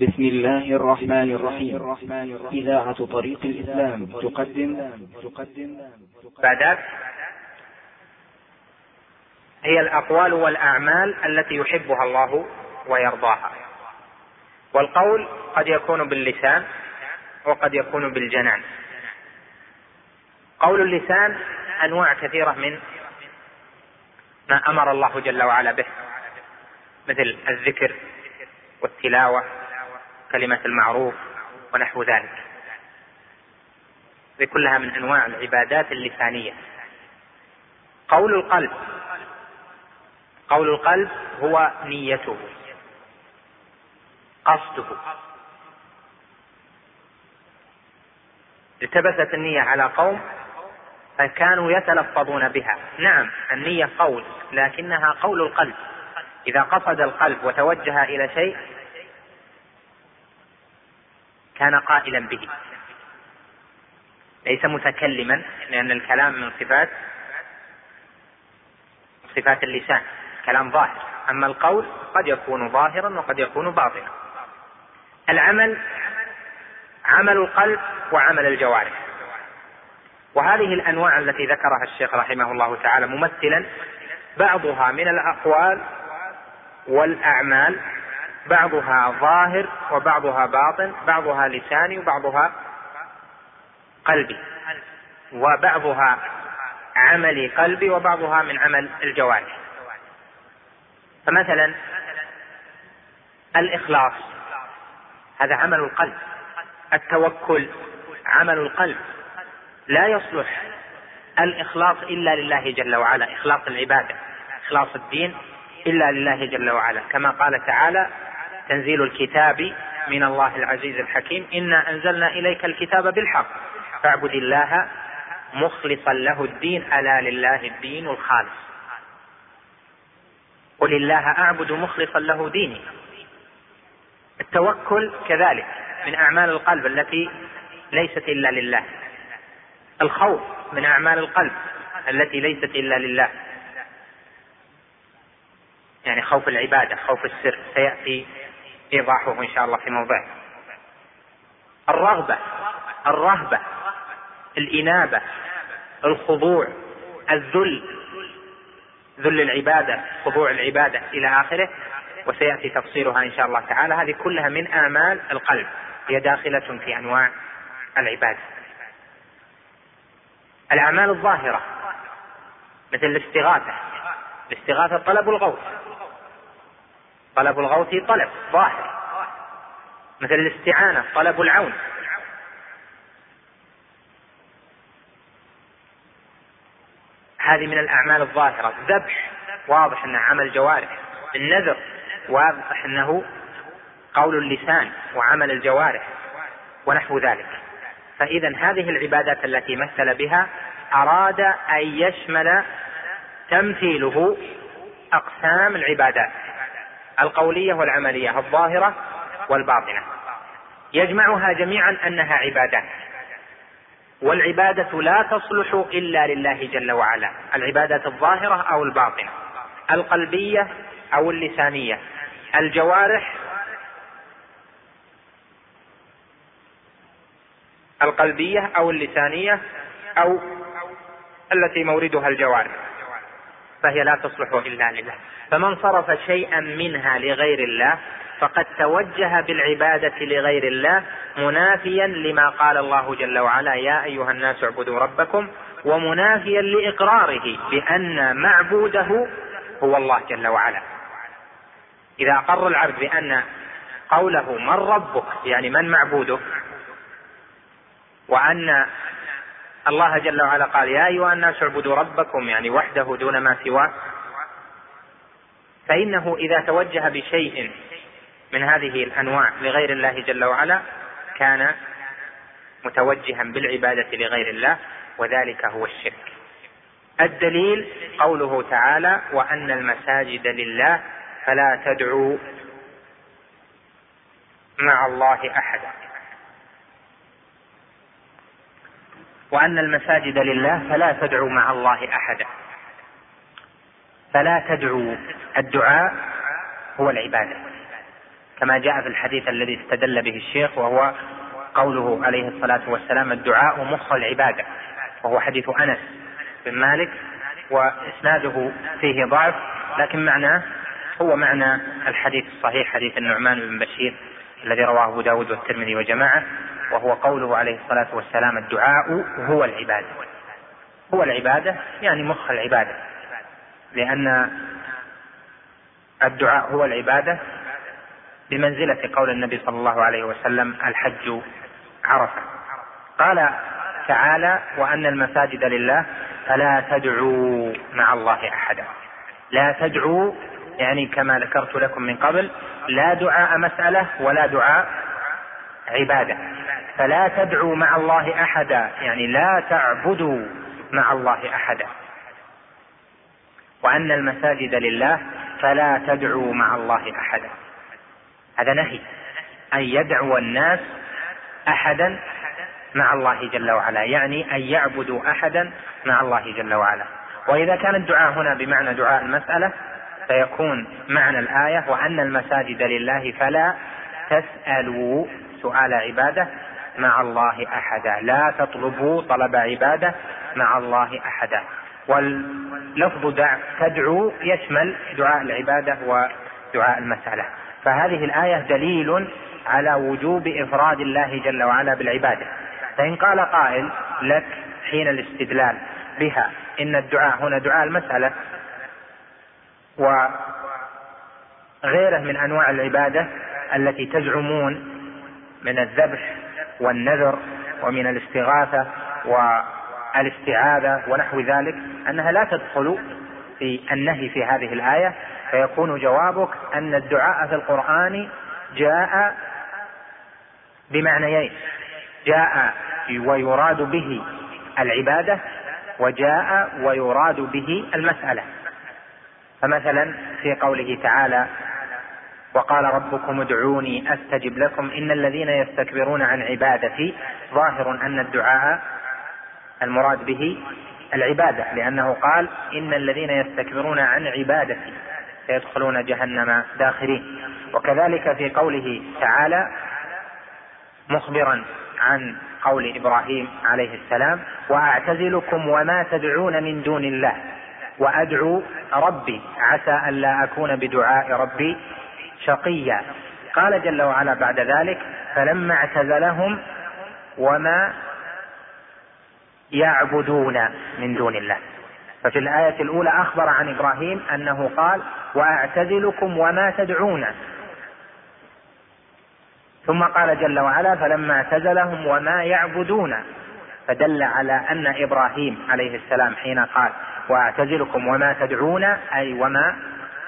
بسم الله الرحمن الرحيم. إذاعة طريق الإسلام تقدم. بعد هي الأقوال والأعمال التي يحبها الله ويرضاها. والقول قد يكون باللسان وقد يكون بالجنان. قول اللسان أنواع كثيرة من ما أمر الله جل وعلا به مثل الذكر والتلاوة كلمة المعروف ونحو ذلك. هذه كلها من أنواع العبادات اللسانية. قول القلب. قول القلب هو نيته. قصده. التبست النية على قوم فكانوا يتلفظون بها. نعم النية قول لكنها قول القلب. إذا قصد القلب وتوجه إلى شيء كان قائلا به. ليس متكلما لأن الكلام من صفات صفات اللسان كلام ظاهر. أما القول قد يكون ظاهرا وقد يكون باطنا العمل عمل القلب وعمل الجوارح. وهذه الأنواع التي ذكرها الشيخ رحمه الله تعالى ممثلا بعضها من الأقوال والأعمال بعضها ظاهر وبعضها باطن بعضها لساني وبعضها قلبي. وبعضها عملي قلبي وبعضها من عمل الجوارح. فمثلا الإخلاص هذا عمل القلب. التوكل عمل القلب. لا يصلح الإخلاص إلا لله جل وعلا. إخلاص العبادة إخلاص الدين إلا لله جل وعلا. كما قال تعالى تنزيل الكتاب من الله العزيز الحكيم. إنا أنزلنا إليك الكتاب بالحق. فاعبد الله مخلصا له الدين. ألا لله الدين الخالص. قل الله أعبد مخلصا له ديني. التوكل كذلك من أعمال القلب التي ليست إلا لله. الخوف من أعمال القلب التي ليست إلا لله. يعني خوف العبادة خوف السر. سيأتي إيضاحه إن شاء الله في موضعه الرغبة الرهبة الإنابة الخضوع الذل ذل العبادة خضوع العبادة إلى آخره. وسيأتي تفصيلها إن شاء الله تعالى. هذه كلها من آمال القلب. هي داخلة في أنواع العبادة الأعمال الظاهرة مثل الاستغاثة. الاستغاثة طلب الغوث. طلب الغوث طلب ظاهر. مثل الاستعانة طلب العون. هذه من الأعمال الظاهرة. الذبح واضح أنه عمل جوارح. النذر واضح أنه قول اللسان وعمل الجوارح ونحو ذلك. فإذا هذه العبادات التي مثل بها أراد أن يشمل تمثيله أقسام العبادات. القولية والعملية الظاهرة والباطنة. يجمعها جميعا أنها عبادات والعبادة لا تصلح إلا لله جل وعلا. العبادة الظاهرة أو الباطنة. القلبية أو اللسانية. الجوارح القلبية أو اللسانية أو التي موردها الجوارح. فهي لا تصلح إلا لله. فمن صرف شيئا منها لغير الله فقد توجه بالعبادة لغير الله منافيا لما قال الله جل وعلا يا أيها الناس اعبدوا ربكم ومنافيا لإقراره بأن معبوده هو الله جل وعلا. إذا أقر العبد بأن قوله من ربك يعني من معبوده وأن الله جل وعلا قال يا أيها الناس اعبدوا ربكم يعني وحده دون ما سواه. فإنه إذا توجه بشيء من هذه الأنواع لغير الله جل وعلا كان متوجها بالعبادة لغير الله وذلك هو الشرك. الدليل قوله تعالى وأن المساجد لله فلا تدعوا مع الله أحدا. وأن المساجد لله فلا تدعوا مع الله أحدا. فلا تدعوا الدعاء هو العبادة. كما جاء في الحديث الذي استدل به الشيخ وهو قوله عليه الصلاة والسلام الدعاء مخ العبادة. وهو حديث أنس بن مالك وإسناده فيه ضعف لكن معناه هو معنى الحديث الصحيح حديث النعمان بن بشير. الذي رواه أبو داود والترمذي وجماعة وهو قوله عليه الصلاة والسلام الدعاء هو العبادة. هو العبادة يعني مخ العبادة. لأن الدعاء هو العبادة بمنزلة قول النبي صلى الله عليه وسلم الحج عرفة. قال تعالى وأن المساجد لله فلا تدعوا مع الله أحدا. لا تدعوا يعني كما ذكرت لكم من قبل لا دعاء مسألة ولا دعاء عبادة. فلا تدعوا مع الله أحدا يعني لا تعبدوا مع الله أحدا. وأن المساجد لله فلا تدعوا مع الله أحدا. هذا نهي. أن يدعو الناس أحدا مع الله جل وعلا يعني أن يعبدوا أحدا مع الله جل وعلا. وإذا كان الدعاء هنا بمعنى دعاء المسألة فيكون معنى الآية وأن المساجد لله فلا تسألوا سؤال عبادة مع الله أحدا لا تطلبوا طلب عبادة مع الله أحدا. واللفظ دع تدعو يشمل دعاء العبادة ودعاء المسألة. فهذه الآية دليل على وجوب إفراد الله جل وعلا بالعبادة. فإن قال قائل لك حين الاستدلال بها إن الدعاء هنا دعاء المسألة وغيره من أنواع العبادة التي تزعمون من الذبح والنذر ومن الاستغاثة والاستعاذة ونحو ذلك أنها لا تدخل في النهي في هذه الآية فيكون جوابك أن الدعاء في القرآن جاء بمعنيين جاء ويراد به العبادة وجاء ويراد به المسألة. فمثلا في قوله تعالى وقال ربكم ادعوني أستجب لكم إن الذين يستكبرون عن عبادتي ظاهر أن الدعاء المراد به العبادة لأنه قال إن الذين يستكبرون عن عبادتي سيدخلون جهنم داخرين. وكذلك في قوله تعالى مخبرا عن قول إبراهيم عليه السلام وأعتزلكم وما تدعون من دون الله. وأدعو ربي عسى الا أكون بدعاء ربي شقيا. قال جل وعلا بعد ذلك فلما اعتزلهم وما يعبدون من دون الله. ففي الآية الأولى أخبر عن إبراهيم أنه قال وأعتزلكم وما تدعون. ثم قال جل وعلا فلما اعتزلهم وما يعبدون. فدل على أن إبراهيم عليه السلام حين قال واعتزلكم وما تدعون أي وما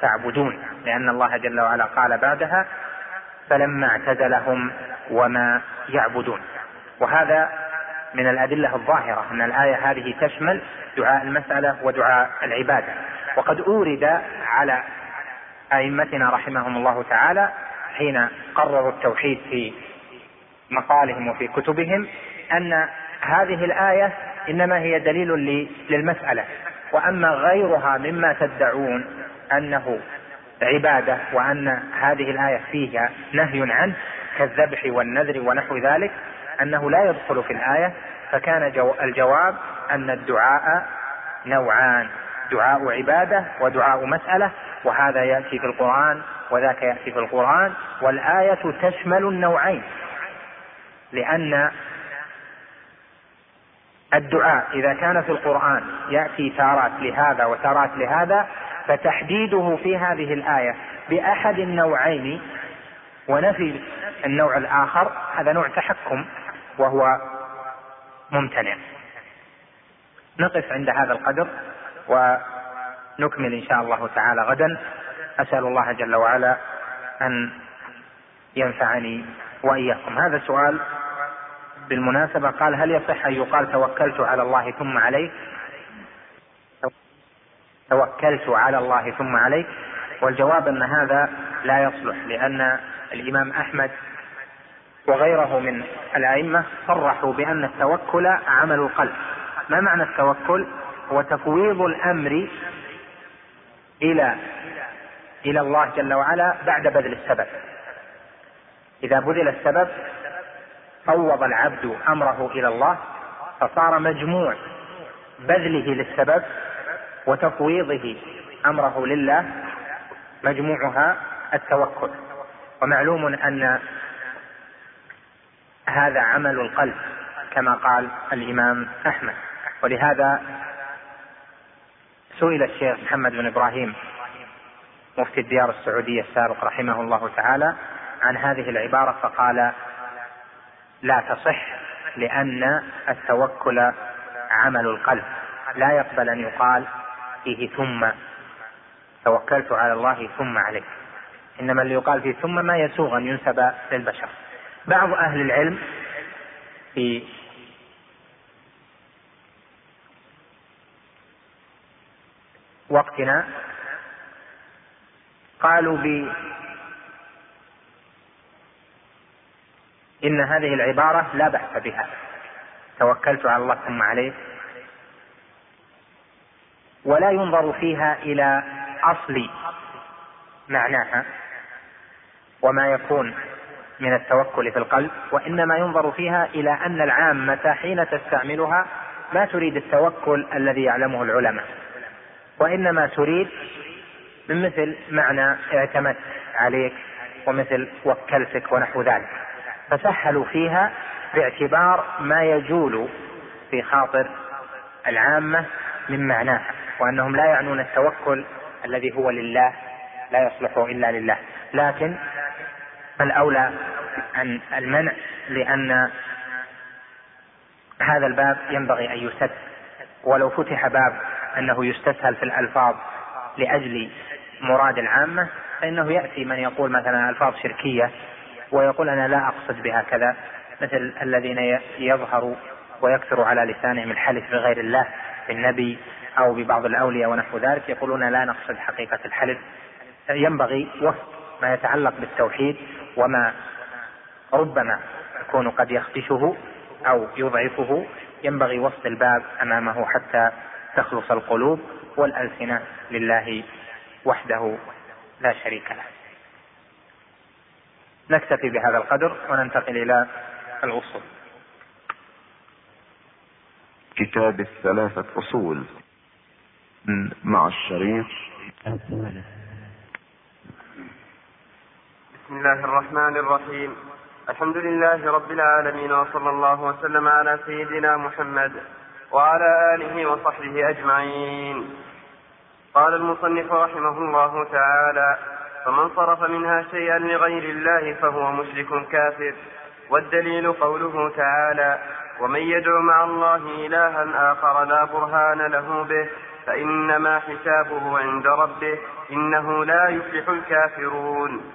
تعبدون. لأن الله جل وعلا قال بعدها فلما اعتزلهم وما يعبدون. وهذا من الأدلة الظاهرة أن الآية هذه تشمل دعاء المسألة ودعاء العبادة. وقد أورد على أئمتنا رحمهم الله تعالى حين قرروا التوحيد في مقالهم وفي كتبهم أن هذه الآية إنما هي دليل للمسألة. وأما غيرها مما تدعون أنه عبادة وأن هذه الآية فيها نهي عنه كالذبح والنذر ونحو ذلك أنه لا يدخل في الآية فكان جو الجواب أن الدعاء نوعان دعاء عبادة ودعاء مسألة وهذا يأتي في القرآن وذاك يأتي في القرآن والآية تشمل النوعين لأن الدعاء. إذا كان في القرآن يأتي تارات لهذا وتارات لهذا فتحديده في هذه الآية بأحد النوعين ونفي النوع الآخر هذا نوع تحكم وهو ممتنع. نقف عند هذا القدر ونكمل إن شاء الله تعالى غدا. أسأل الله جل وعلا أن ينفعني وإياكم. هذا سؤال بالمناسبة قال هل يصح أن يقال توكلت على الله ثم عليك توكلت على الله ثم عليك والجواب أن هذا لا يصلح لأن الإمام أحمد وغيره من الأئمة صرحوا بأن التوكل عمل القلب. ما معنى التوكل؟ هو تفويض الأمر إلى إلى الله جل وعلا بعد بذل السبب. إذا بذل السبب فوض العبد أمره إلى الله فصار مجموع بذله للسبب وتفويضه أمره لله مجموعها التوكل. ومعلوم أن هذا عمل القلب كما قال الإمام أحمد. ولهذا سئل الشيخ محمد بن إبراهيم مفتي الديار السعودية السابق رحمه الله تعالى عن هذه العبارة فقال لا تصح لأن التوكل عمل القلب. لا يقبل أن يقال فيه ثم. توكلت على الله ثم عليه إنما اللي يقال فيه ثم ما يسوغ أن ينسب للبشر. بعض أهل العلم في وقتنا قالوا ب إن هذه العبارة لا بأس بها. توكلت على الله ثم عليه. ولا ينظر فيها إلى أصل معناها وما يكون من التوكل في القلب وإنما ينظر فيها إلى أن العامة حين تستعملها ما تريد التوكل الذي يعلمه العلماء وإنما تريد من مثل معنى اعتمدت عليك ومثل وكلتك ونحو ذلك. فسهلوا فيها باعتبار ما يجول في خاطر العامة من معناها وأنهم لا يعنون التوكل الذي هو لله لا يصلح إلا لله. لكن الأولى عن المنع لأن هذا الباب ينبغي أن يسد ولو فتح باب أنه يستسهل في الألفاظ لأجل مراد العامة فإنه يأتي من يقول مثلا ألفاظ شركية ويقول أنا لا أقصد بها كذا مثل الذين يظهر ويكثر على لسانهم الحلف بغير الله بالنبي أو ببعض الأولياء ونحو ذلك يقولون لا نقصد حقيقة الحلف. ينبغي وصف ما يتعلق بالتوحيد وما ربما يكون قد يخدشه أو يضعفه ينبغي وسط الباب أمامه حتى تخلص القلوب والألسنة لله وحده لا شريك له. نكتفي بهذا القدر وننتقل إلى الأصول كتاب الثلاثة أصول مع الشريط بسم الله الرحمن الرحيم. الحمد لله رب العالمين وصلى الله وسلم على سيدنا محمد وعلى آله وصحبه أجمعين. قال المصنف رحمه الله تعالى فمن صرف منها شيئا لغير الله فهو مشرك كافر. والدليل قوله تعالى ومن يدع مع الله إلها آخر لا برهان له به فإنما حسابه عند ربه إنه لا يفلح الكافرون.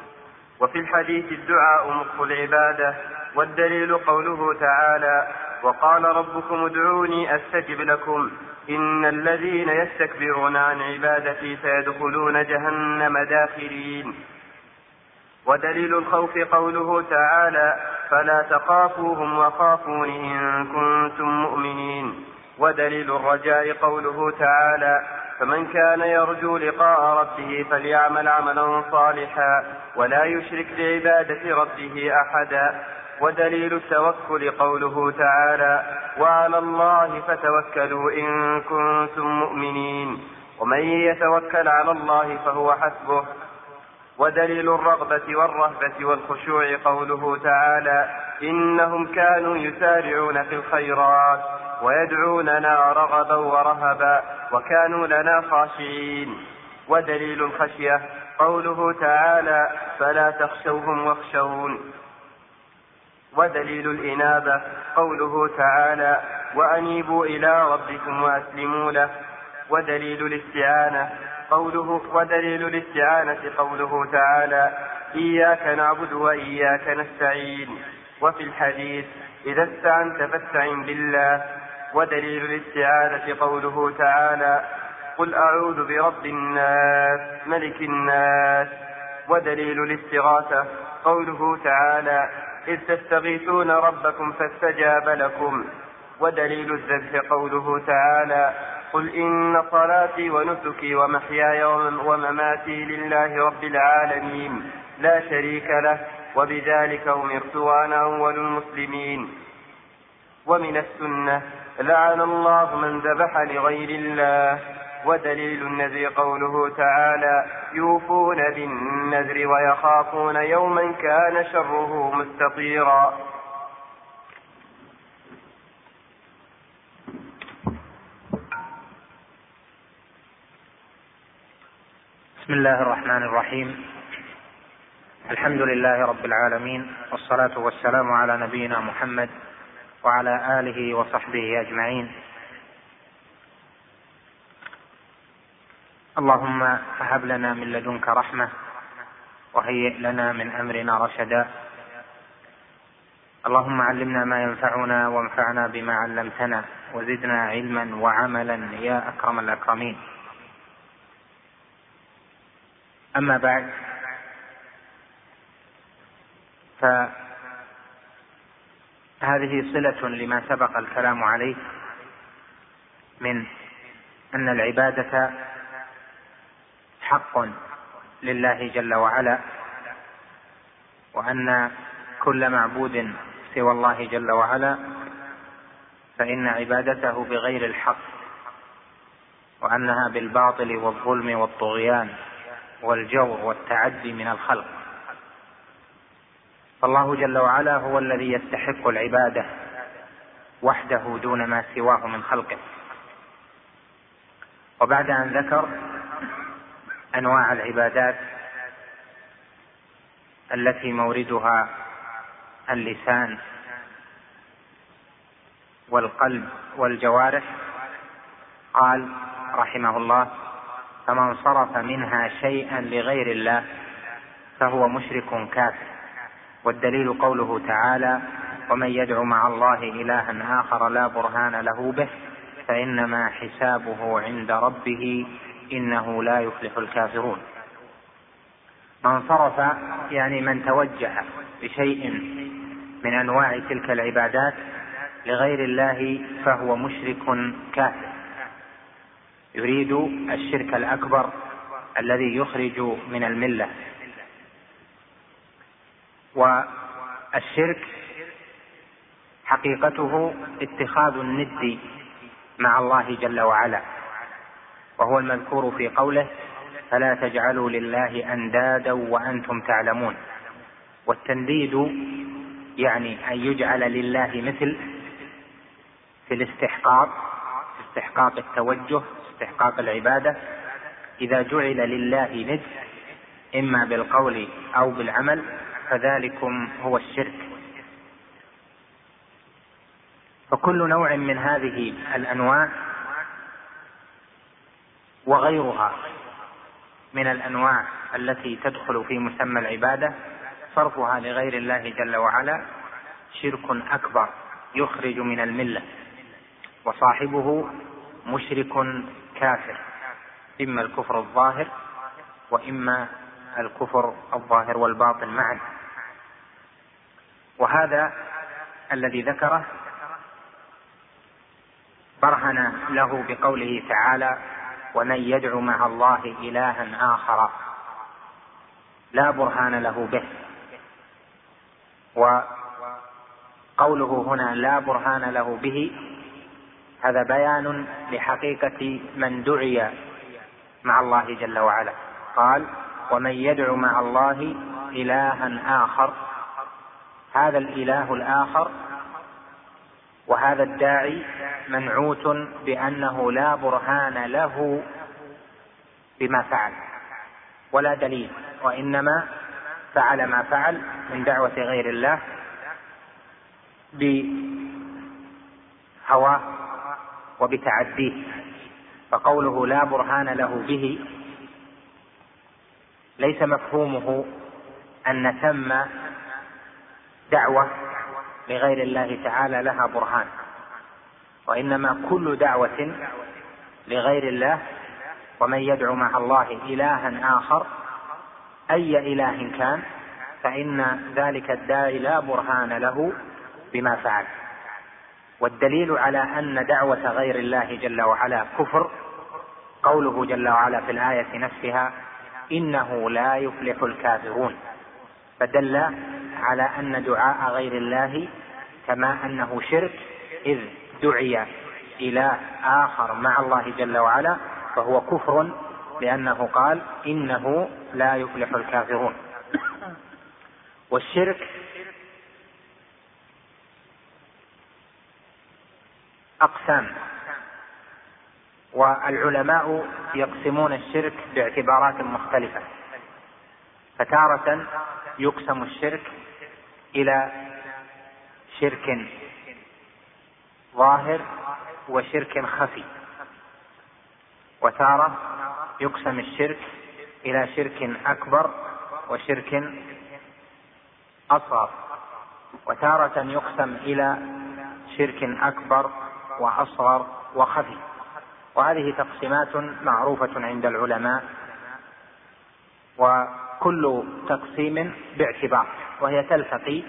وفي الحديث الدعاء مخ العبادة. والدليل قوله تعالى وقال ربكم ادعوني أستجب لكم. إن الذين يستكبرون عن عبادتي سيدخلون جهنم داخرين. ودليل الخوف قوله تعالى فلا تخافوهم وخافون إن كنتم مؤمنين. ودليل الرجاء قوله تعالى فمن كان يرجو لقاء ربه فليعمل عملا صالحا ولا يشرك بعبادة ربه أحدا. ودليل التوكل قوله تعالى وعلى الله فتوكلوا إن كنتم مؤمنين. ومن يتوكل على الله فهو حسبه. ودليل الرغبة والرهبة والخشوع قوله تعالى إنهم كانوا يسارعون في الخيرات ويدعوننا رغبا ورهبا وكانوا لنا خاشعين. ودليل الخشية قوله تعالى فلا تخشوهم واخشون. ودليل الإنابة قوله تعالى وأنيبوا إلى ربكم وأسلموا له. ودليل الاستعانة قوله ودليل الاستعانة قوله تعالى إياك نعبد وإياك نستعين. وفي الحديث إذا استعنت فاستعن بالله. ودليل الاستعانة قوله تعالى قل أعوذ برب الناس ملك الناس. ودليل الاستغاثة قوله تعالى إذ تستغيثون ربكم فاستجاب لكم ودليل الذبح قوله تعالى قل إن صلاتي ونسكي ومحياي ومماتي لله رب العالمين لا شريك له وبذلك أمرت وأنا أول المسلمين. ومن السنة لعن الله من ذبح لغير الله ودليل النذر قوله تعالى يوفون بالنذر ويخافون يوما كان شره مستطيرا. بسم الله الرحمن الرحيم. الحمد لله رب العالمين والصلاة والسلام على نبينا محمد وعلى آله وصحبه أجمعين. اللهم هب لنا من لدنك رحمة وهيئ لنا من أمرنا رشدا. اللهم علمنا ما ينفعنا وانفعنا بما علمتنا وزدنا علما وعملا يا أكرم الأكرمين. أما بعد فهذه صلة لما سبق الكلام عليه من أن العبادة حق لله جل وعلا وأن كل معبود سوى الله جل وعلا فإن عبادته بغير الحق وأنها بالباطل والظلم والطغيان والجور والتعدي من الخلق. فالله جل وعلا هو الذي يستحق العبادة وحده دون ما سواه من خلقه. وبعد أن ذكر أنواع العبادات التي موردها اللسان والقلب والجوارح. قال رحمه الله فمن صرف منها شيئا لغير الله فهو مشرك كافر. والدليل قوله تعالى ومن يدع مع الله الها آخر لا برهان له به فإنما حسابه عند ربه إنه لا يفلح الكافرون. من صرف يعني من توجه بشيء من أنواع تلك العبادات لغير الله فهو مشرك كافر. يريد الشرك الأكبر الذي يخرج من الملة. والشرك حقيقته اتخاذ الند مع الله جل وعلا. وهو المذكور في قوله فلا تجعلوا لله أندادا وأنتم تعلمون. والتنديد يعني أن يجعل لله مثل في الاستحقاق استحقاق التوجه استحقاق العبادة. إذا جعل لله ند إما بالقول أو بالعمل فذلكم هو الشرك. فكل نوع من هذه الأنواع وغيرها من الأنواع التي تدخل في مسمى العبادة صرفها لغير الله جل وعلا شرك أكبر يخرج من الملة وصاحبه مشرك كافر إما الكفر الظاهر وإما الكفر الظاهر والباطن معا. وهذا الذي ذكره برهن له بقوله تعالى ومن يدع مع الله إلها آخر لا برهان له به. وقوله هنا لا برهان له به هذا بيان لحقيقة من دعي مع الله جل وعلا. قال ومن يدع مع الله إلها آخر هذا الإله الآخر وهذا الداعي منعوت بأنه لا برهان له بما فعل ولا دليل وإنما فعل ما فعل من دعوة غير الله بهواه وبتعديه فقوله لا برهان له به ليس مفهومه أن ثم دعوة لغير الله تعالى لها برهان. وإنما كل دعوة لغير الله ومن يدعو مع الله إلها آخر أي إله كان فإن ذلك الداعي لا برهان له بما فعل. والدليل على أن دعوة غير الله جل وعلا كفر قوله جل وعلا في الآية نفسها إنه لا يفلح الكافرون. فدل على أن دعاء غير الله كما أنه شرك إذ دعي إله آخر مع الله جل وعلا فهو كفر لأنه قال إنه لا يفلح الكافرون. والشرك أقسام. والعلماء يقسمون الشرك باعتبارات مختلفة. فتارة يقسم الشرك إلى شرك ظاهر وشرك خفي. وتارة يقسم الشرك إلى شرك أكبر وشرك أصغر. وتارة يقسم إلى شرك أكبر وأصغر وخفي. وهذه تقسيمات معروفة عند العلماء. وكل تقسيم باعتبار وهي تلتقي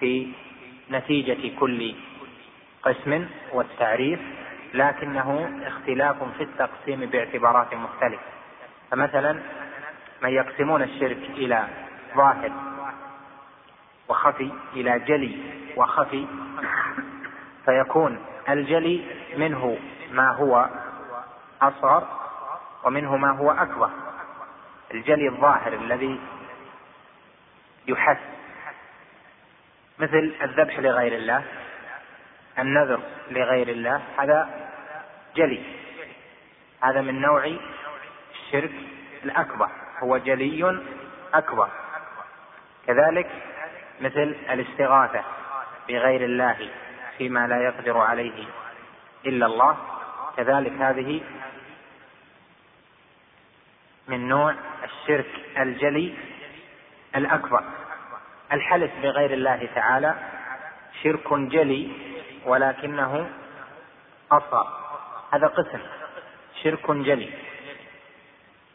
في نتيجة كل قسم والتعريف لكنه اختلاف في التقسيم باعتبارات مختلفة. فمثلا من يقسمون الشرك إلى ظاهر وخفي إلى جلي وخفي فيكون الجلي منه ما هو أصغر ومنه ما هو أكبر. الجلي الظاهر الذي يحس مثل الذبح لغير الله. النذر لغير الله هذا جلي. هذا من نوع الشرك الأكبر هو جلي أكبر. كذلك مثل الاستغاثة بغير الله فيما لا يقدر عليه إلا الله كذلك هذه من نوع الشرك الجلي الأكبر. الحلف بغير الله تعالى شرك جلي ولكنه أصغر. هذا قسم. شرك جلي.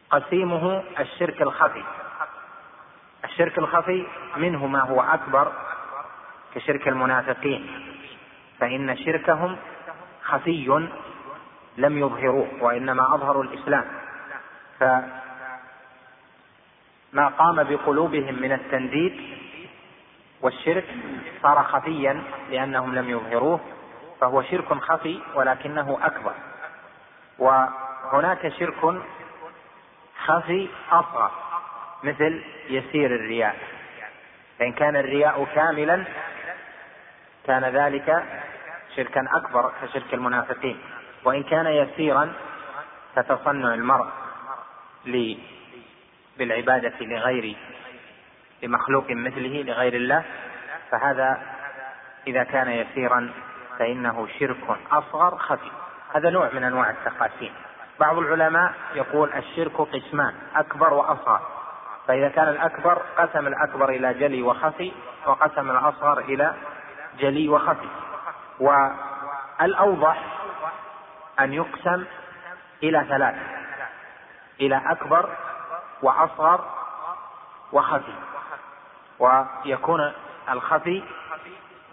قسيمه الشرك الخفي. الشرك الخفي منه ما هو أكبر كشرك المنافقين. فإن شركهم خفي لم يظهروه وإنما أظهروا الإسلام. فما قام بقلوبهم من التنديد والشرك صار خفيا لأنهم لم يظهروه فهو شرك خفي ولكنه أكبر. وهناك شرك خفي أصغر مثل يسير الرياء. فإن كان الرياء كاملا كان ذلك شركا أكبر كشرك المنافقين. وإن كان يسيرا كتصنع المرء بالعبادة لغير لمخلوق مثله لغير الله فهذا إذا كان يسيرا فإنه شرك أصغر خفي. هذا نوع من أنواع التقاسيم. بعض العلماء يقول الشرك قسمان أكبر وأصغر. فإذا كان الأكبر قسم الأكبر إلى جلي وخفي وقسم الأصغر إلى جلي وخفي. والأوضح أن يقسم إلى ثلاث إلى أكبر وأصغر وخفي. ويكون الخفي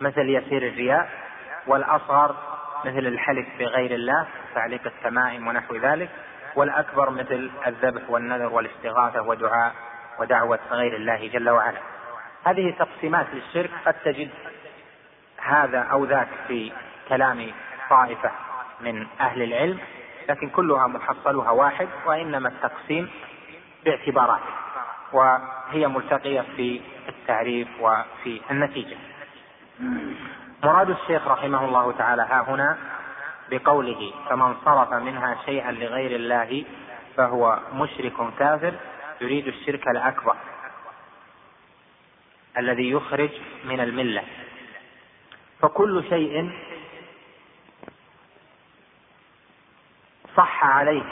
مثل يسير الرياء والأصغر مثل الحلف بغير الله تعليق التمائم ونحو ذلك والأكبر مثل الذبح والنذر والاستغاثة ودعاء ودعوة غير الله جل وعلا. هذه تقسيمات للشرك قد تجد هذا أو ذاك في كلام طائفة من أهل العلم لكن كلها محصلها واحد وإنما التقسيم باعتبارات وهي ملتقية في التعريف وفي النتيجة. مراد الشيخ رحمه الله تعالى ها هنا بقوله فمن صرف منها شيئا لغير الله فهو مشرك كافر يريد الشرك الأكبر الذي يخرج من الملة. فكل شيء صح عليه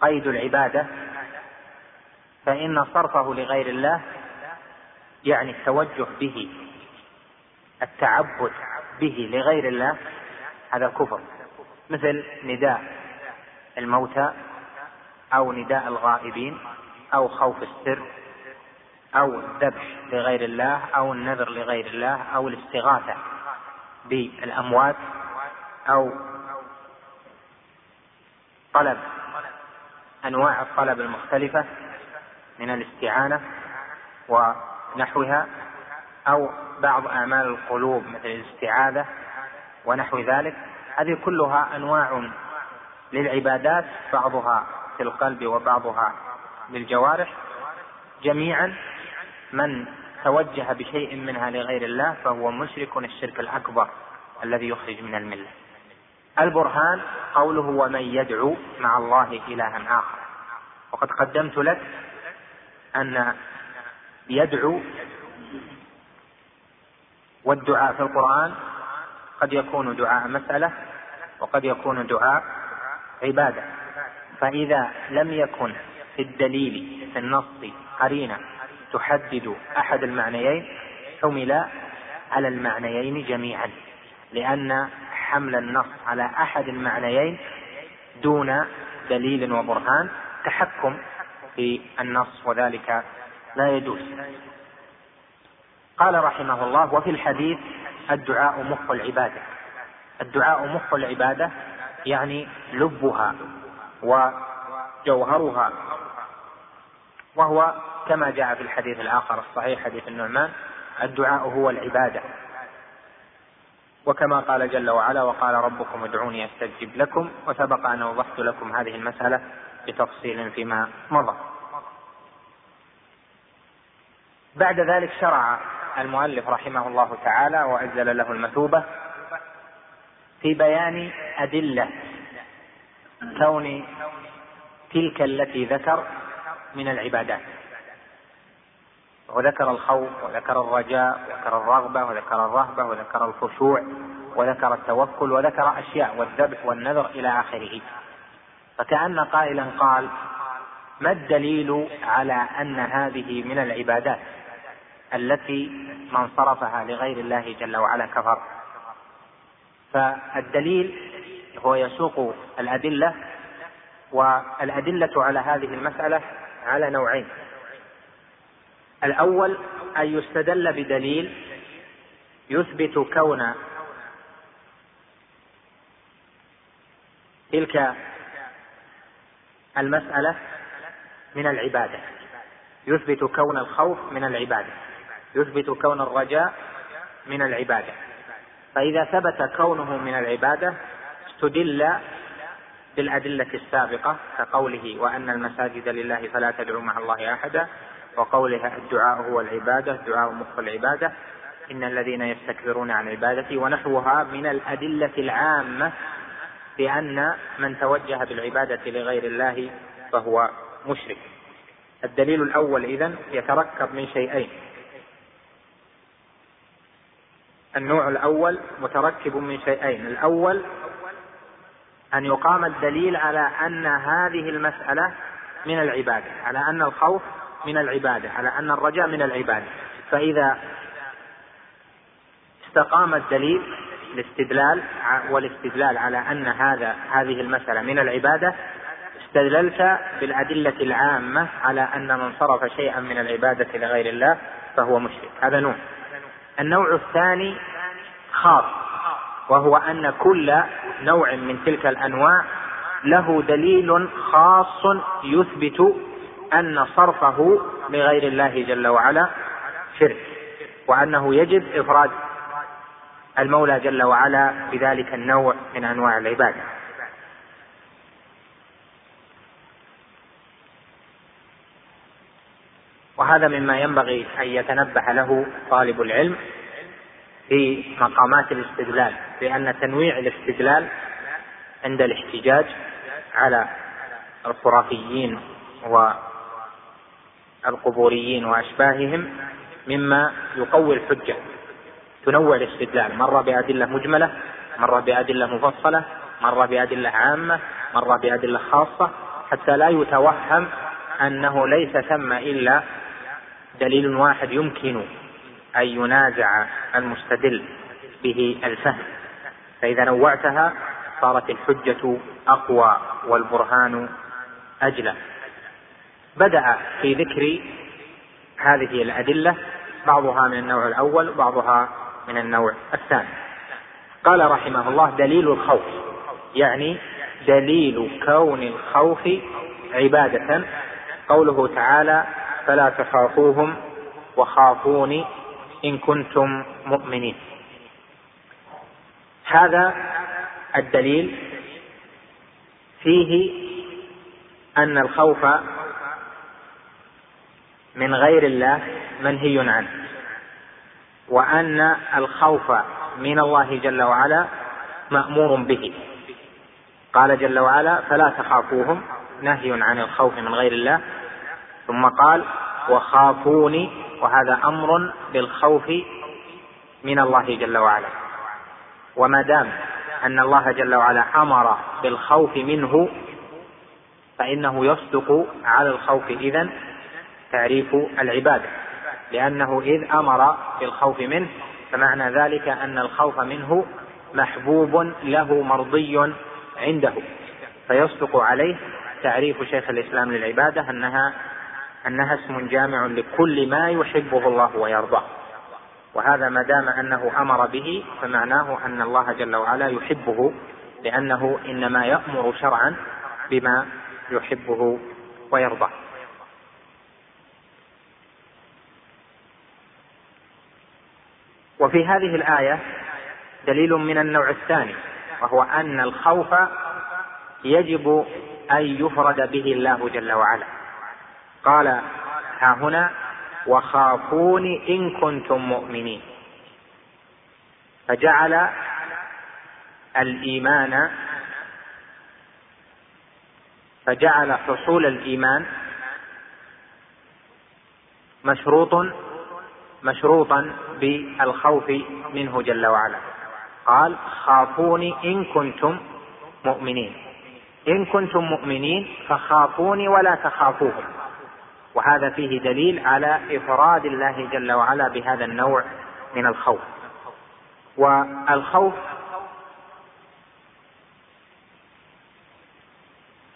قيد العبادة فإن صرفه لغير الله يعني التوجه به التعبد به لغير الله هذا كفر. مثل نداء الموتى أو نداء الغائبين أو خوف السر أو الذبح لغير الله أو النذر لغير الله أو الاستغاثة بالأموات أو طلب أنواع الطلب المختلفة من الاستعانة ونحوها أو بعض آمال القلوب مثل الاستعاذة ونحو ذلك. هذه كلها أنواع للعبادات بعضها في القلب وبعضها للجوارح. جميعا من توجه بشيء منها لغير الله فهو مشرك الشرك الأكبر الذي يخرج من الملة. البرهان قوله ومن يدعو مع الله إلها آخر. وقد قدمت لك أن يدعو والدعاء في القرآن قد يكون دعاء مسألة وقد يكون دعاء عبادة. فإذا لم يكن في الدليل في النص قرينة تحدد أحد المعنيين حمل على المعنيين جميعا لأن حمل النص على أحد المعنيين دون دليل وبرهان تحكم في النص وذلك لا يجوز. قال رحمه الله وفي الحديث الدعاء مخ العبادة. الدعاء مخ العبادة يعني لبها وجوهرها وهو كما جاء في الحديث الآخر الصحيح حديث النعمان الدعاء هو العبادة. وكما قال جل وعلا وقال ربكم ادعوني أستجب لكم وسبق أن وضحت لكم هذه المسألة بتفصيل فيما مضى. بعد ذلك شرع المؤلف رحمه الله تعالى واجل له المثوبة في بيان أدلة كون تلك التي ذكر من العبادات. وذكر الخوف وذكر الرجاء وذكر الرغبة وذكر الرهبة وذكر الخشوع وذكر التوكل وذكر أشياء والذبح والنذر إلى آخره. فكأن قائلا قال ما الدليل على أن هذه من العبادات؟ التي من صرفها لغير الله جل وعلا كفر. فالدليل هو يسوق الأدلة والأدلة على هذه المسألة على نوعين. الأول أن يستدل بدليل يثبت كون تلك المسألة من العبادة. يثبت كون الخوف من العبادة. يثبت كون الرجاء من العبادة. فإذا ثبت كونه من العبادة استدل بالأدلة السابقة كقوله وأن المساجد لله فلا تدعوا مع الله أحدا وقولها الدعاء هو العبادة الدعاء مخ العبادة إن الذين يستكبرون عن عبادتي ونحوها من الأدلة العامة بأن من توجه بالعبادة لغير الله فهو مشرك. الدليل الأول إذن يتركب من شيئين النوع الأول متركب من شيئين. الأول أن يقام الدليل على أن هذه المسألة من العبادة على أن الخوف من العبادة على أن الرجاء من العبادة. فإذا استقام الدليل الاستدلال والاستدلال على أن هذا هذه المسألة من العبادة استدللت بالأدلة العامة على أن من صرف شيئا من العبادة لغير الله فهو مشرك. هذا نوع النوع الثاني خاص وهو أن كل نوع من تلك الأنواع له دليل خاص يثبت أن صرفه لغير الله جل وعلا شرك وأنه يجب إفراد المولى جل وعلا بذلك النوع من أنواع العبادة. وهذا مما ينبغي أن يتنبه له طالب العلم في مقامات الاستدلال لأن تنويع الاستدلال عند الاحتجاج على الخرافيين والقبوريين وأشباههم مما يقوي الحجة. تنوع الاستدلال مرة بأدلة مجملة مرة بأدلة مفصلة مرة بأدلة عامة مرة بأدلة خاصة حتى لا يتوهم أنه ليس ثم إلا دليل واحد يمكن أن ينازع المستدل به الفهم. فإذا نوعتها صارت الحجة أقوى والبرهان أجلى. بدأ في ذكر هذه الأدلة بعضها من النوع الأول وبعضها من النوع الثاني. قال رحمه الله دليل الخوف يعني دليل كون الخوف عبادة. قوله تعالى فلا تخافوهم وخافوني إن كنتم مؤمنين. هذا الدليل فيه أن الخوف من غير الله منهي عنه وأن الخوف من الله جل وعلا مأمور به. قال جل وعلا فلا تخافوهم نهي عن الخوف من غير الله ثم قال وخافوني وهذا أمر بالخوف من الله جل وعلا. وما دام أن الله جل وعلا أمر بالخوف منه فإنه يصدق على الخوف اذا تعريف العبادة. لأنه إذ أمر بالخوف منه فمعنى ذلك أن الخوف منه محبوب له مرضي عنده. فيصدق عليه تعريف شيخ الإسلام للعبادة أنها أنها اسم جامع لكل ما يحبه الله ويرضاه. وهذا ما دام أنه أمر به فمعناه أن الله جل وعلا يحبه لأنه إنما يأمر شرعا بما يحبه ويرضاه. وفي هذه الآية دليل من النوع الثاني وهو أن الخوف يجب أن يفرد به الله جل وعلا. قال ها هنا وخافوني إن كنتم مؤمنين. فجعل الإيمان فجعل حصول الإيمان مشروط مشروطا بالخوف منه جل وعلا. قال خافوني إن كنتم مؤمنين. إن كنتم مؤمنين فخافوني ولا تخافوهم. وهذا فيه دليل على إفراد الله جل وعلا بهذا النوع من الخوف. والخوف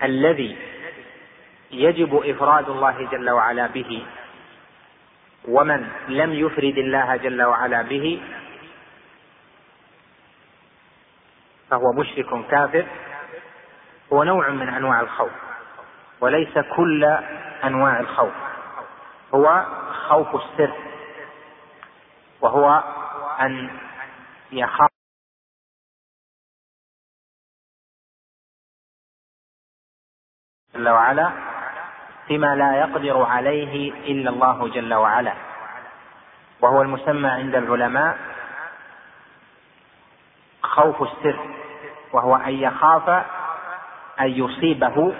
الذي يجب إفراد الله جل وعلا به ومن لم يفرد الله جل وعلا به فهو مشرك كافر هو نوع من أنواع الخوف وليس كل أنواع الخوف. هو خوف السر. وهو أن يخاف جل وعلا فيما لا يقدر عليه إلا الله جل وعلا. وهو المسمى عند العلماء خوف السر. وهو أن يخاف أن يصيبه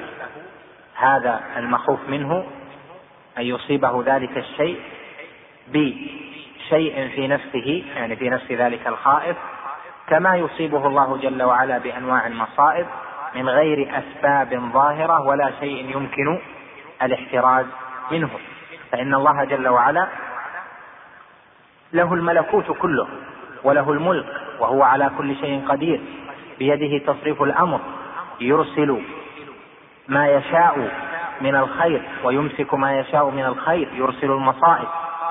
هذا المخوف منه أن يصيبه ذلك الشيء بشيء في نفسه يعني في نفس ذلك الخائف كما يصيبه الله جل وعلا بأنواع المصائب من غير أسباب ظاهرة ولا شيء يمكن الاحتراز منه. فإن الله جل وعلا له الملكوت كله وله الملك وهو على كل شيء قدير بيده تصريف الأمر يرسل ما يشاء من الخير ويمسك ما يشاء من الخير يرسل المصائب.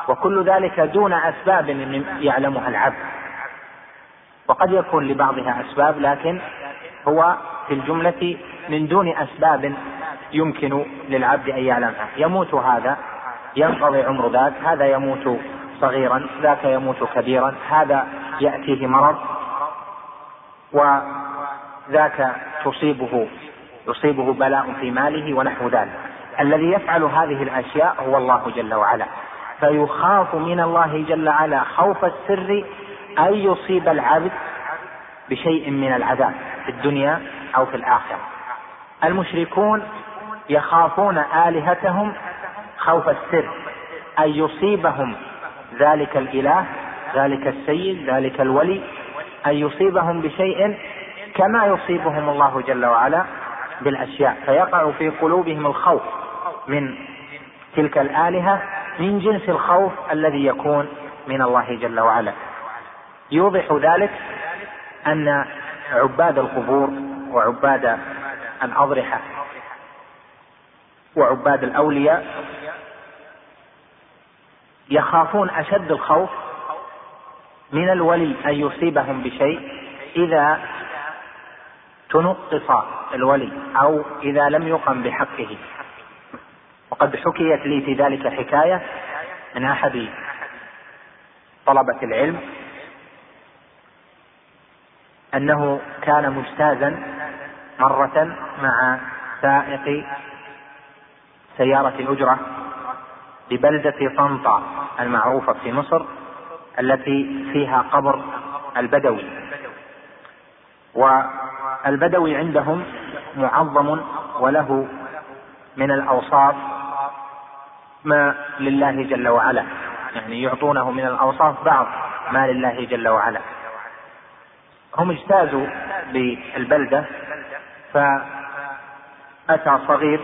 وكل ذلك دون أسباب يعلمها العبد. وقد يكون لبعضها أسباب لكن هو في الجملة من دون أسباب يمكن للعبد أن يعلمها. يموت هذا ينقضي عمر ذاك هذا يموت صغيرا ذاك يموت كبيرا هذا يأتيه مرض وذاك تصيبه يصيبه بلاء في ماله ونحو ذلك. الذي يفعل هذه الأشياء هو الله جل وعلا. فيخاف من الله جل وعلا خوف السر أن يصيب العبد بشيء من العذاب في الدنيا أو في الآخرة. المشركون يخافون آلهتهم خوف السر أن يصيبهم ذلك الإله ذلك السيد ذلك الولي أن يصيبهم بشيء كما يصيبهم الله جل وعلا. بالأشياء فيقع في قلوبهم الخوف من تلك الآلهة من جنس الخوف الذي يكون من الله جل وعلا. يوضح ذلك أن عباد القبور وعباد الأضرحة وعباد الأولياء يخافون أشد الخوف من الولي أن يصيبهم بشيء إذا تنقص الولي أو إذا لم يقم بحقه. وقد حكيت لي في ذلك حكاية من أحد طلبة العلم أنه كان مجتازا مرة مع سائق سيارة أجرة ببلدة طنطا المعروفة في مصر التي فيها قبر البدوي. والبدوي عندهم معظم وله من الأوصاف ما لله جل وعلا. يعني يعطونه من الأوصاف بعض ما لله جل وعلا. هم اجتازوا بالبلدة فأتى صغير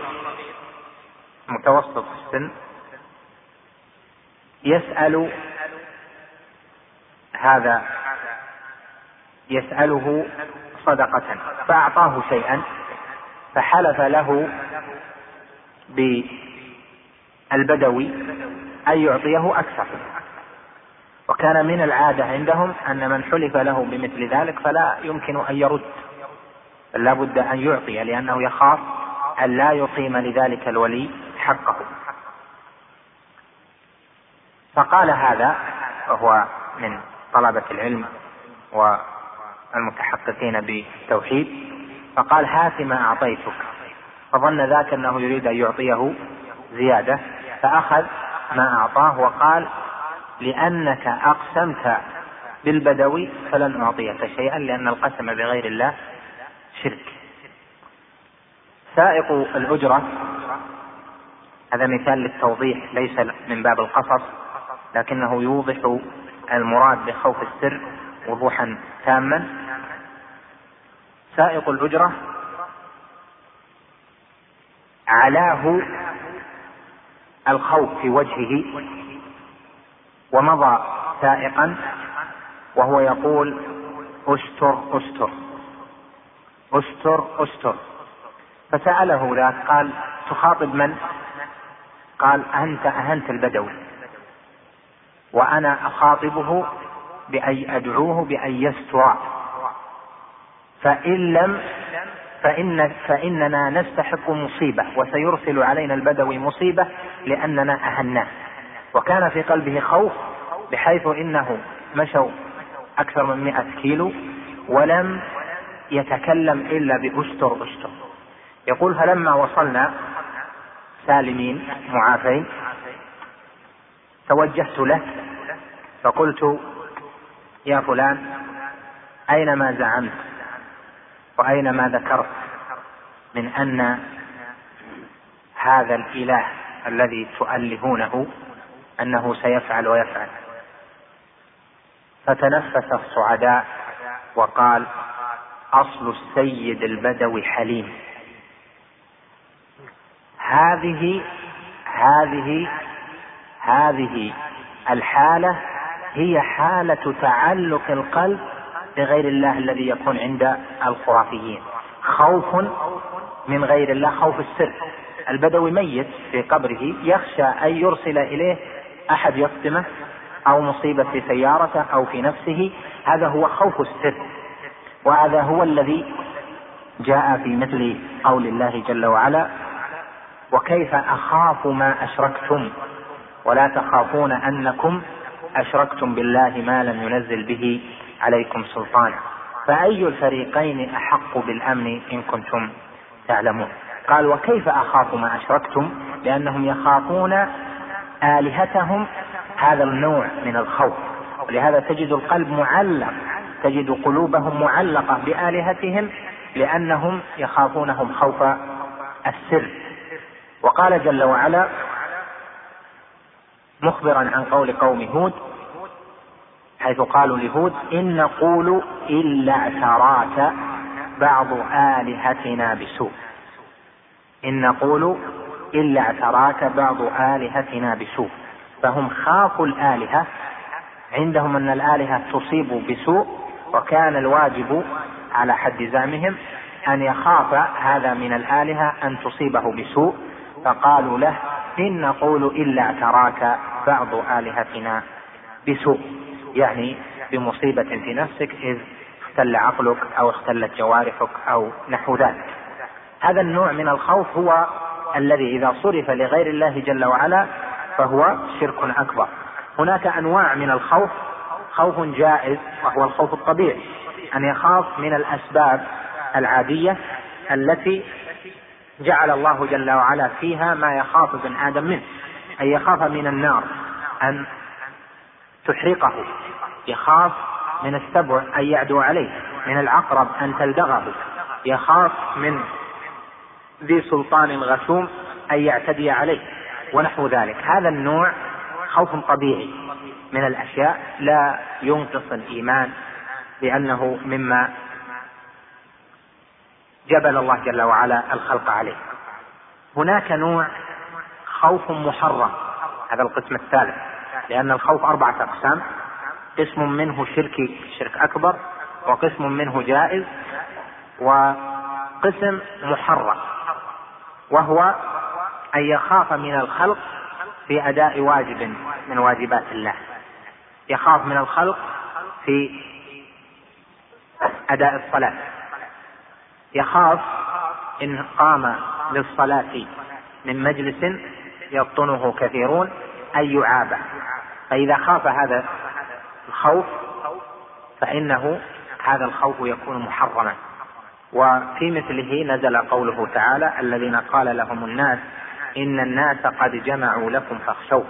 متوسط السن يسأل هذا يسأله صدقة فأعطاه شيئا فحلف له بالبدوي أن يعطيه أكثر. وكان من العادة عندهم أن من حلف له بمثل ذلك فلا يمكن أن يرد لا بد أن يعطي لأنه يخاف أن لا يقيم لذلك الولي حقه. فقال هذا وهو من طلبة العلم والمتحققين بالتوحيد فقال هات ما أعطيتك. فظن ذاك أنه يريد أن يعطيه زيادة. فأخذ ما أعطاه وقال لأنك أقسمت بالبدوي فلن أعطيك شيئا لأن القسم بغير الله شرك. سائق الأجرة. هذا مثال للتوضيح ليس من باب القصص لكنه يوضح المراد بخوف السر. وضوحا تاما سائق الأجرة علاه الخوف في وجهه ومضى سائقا وهو يقول أستر أستر أستر أستر فسأله ذاك قال تخاطب من؟ قال أنت أهنت البدوي وأنا أخاطبه بأن أدعوه بأن يستر فإن لم فإن فإننا نستحق مصيبة وسيرسل علينا البدوي مصيبة لأننا أهناه. وكان في قلبه خوف بحيث إنه مشوا أكثر من مئة كيلو ولم يتكلم إلا بأستر أستر. يقول فلما وصلنا سالمين معافين توجهت له فقلت يا فلان أين ما زعمت؟ وأين ما ذكرت؟ من أن هذا الإله الذي تؤلهونه أنه سيفعل ويفعل. فتنفس الصعداء وقال أصل السيد البدوي حليم. هذه هذه هذه الحالة هي حالة تعلق القلب بغير الله الذي يكون عند الخرافيين. خوف من غير الله خوف السر. البدوي ميت في قبره يخشى أن يرسل إليه أحد يصدمه أو مصيبة في سيارته أو في نفسه. هذا هو خوف السر وهذا هو الذي جاء في مثل قول الله جل وعلا وكيف أخاف ما أشركتم؟ ولا تخافون أنكم أشركتم بالله ما لم ينزل به عليكم سلطانا. فأي الفريقين أحق بالأمن إن كنتم تعلمون؟ قال وكيف أخاف ما أشركتم؟ لأنهم يخافون آلهتهم هذا النوع من الخوف. ولهذا تجد القلب معلق تجد قلوبهم معلقة بآلهتهم لأنهم يخافونهم خوف السر. وقال جل وعلا مخبرا عن قول قوم هود حيث قالوا لهود إن نقول إلا اعتراك بعض آلهتنا بسوء. إن نقول إلا اعتراك بعض آلهتنا بسوء. فهم خافوا الآلهة عندهم أن الآلهة تصيب بسوء وكان الواجب على حد زعمهم أن يخاف هذا من الآلهة أن تصيبه بسوء فقالوا له إن نقول إلا اعتراك بعض آلهتنا بسوء يعني بمصيبة في نفسك إذ اختل عقلك أو اختلت جوارحك أو نحو ذلك. هذا النوع من الخوف هو الذي إذا صرف لغير الله جل وعلا فهو شرك أكبر. هناك أنواع من الخوف خوف جائز وهو الخوف الطبيعي أن يخاف من الأسباب العادية التي جعل الله جل وعلا فيها ما يخاف ابن آدم منه. أن يخاف من النار أن تحرقه. يخاف من السبع أن يعدو عليه من العقرب أن تلدغه. يخاف من ذي سلطان غشوم أن يعتدي عليه ونحو ذلك. هذا النوع خوف طبيعي من الأشياء لا ينقص الإيمان لأنه مما جبل الله جل وعلا الخلق عليه. هناك نوع خوف محرم. هذا القسم الثالث. لأن الخوف أربعة أقسام. قسم منه شركي شرك أكبر وقسم منه جائز وقسم محرم. وهو أن يخاف من الخلق في أداء واجب من واجبات الله. يخاف من الخلق في أداء الصلاة. يخاف إن قام للصلاة من مجلس يبطنه كثيرون أن يعاب فإذا خاف هذا الخوف فإنه هذا الخوف يكون محرما. وفي مثله نزل قوله تعالى الذين قال لهم الناس إن الناس قد جمعوا لكم فاخشوه.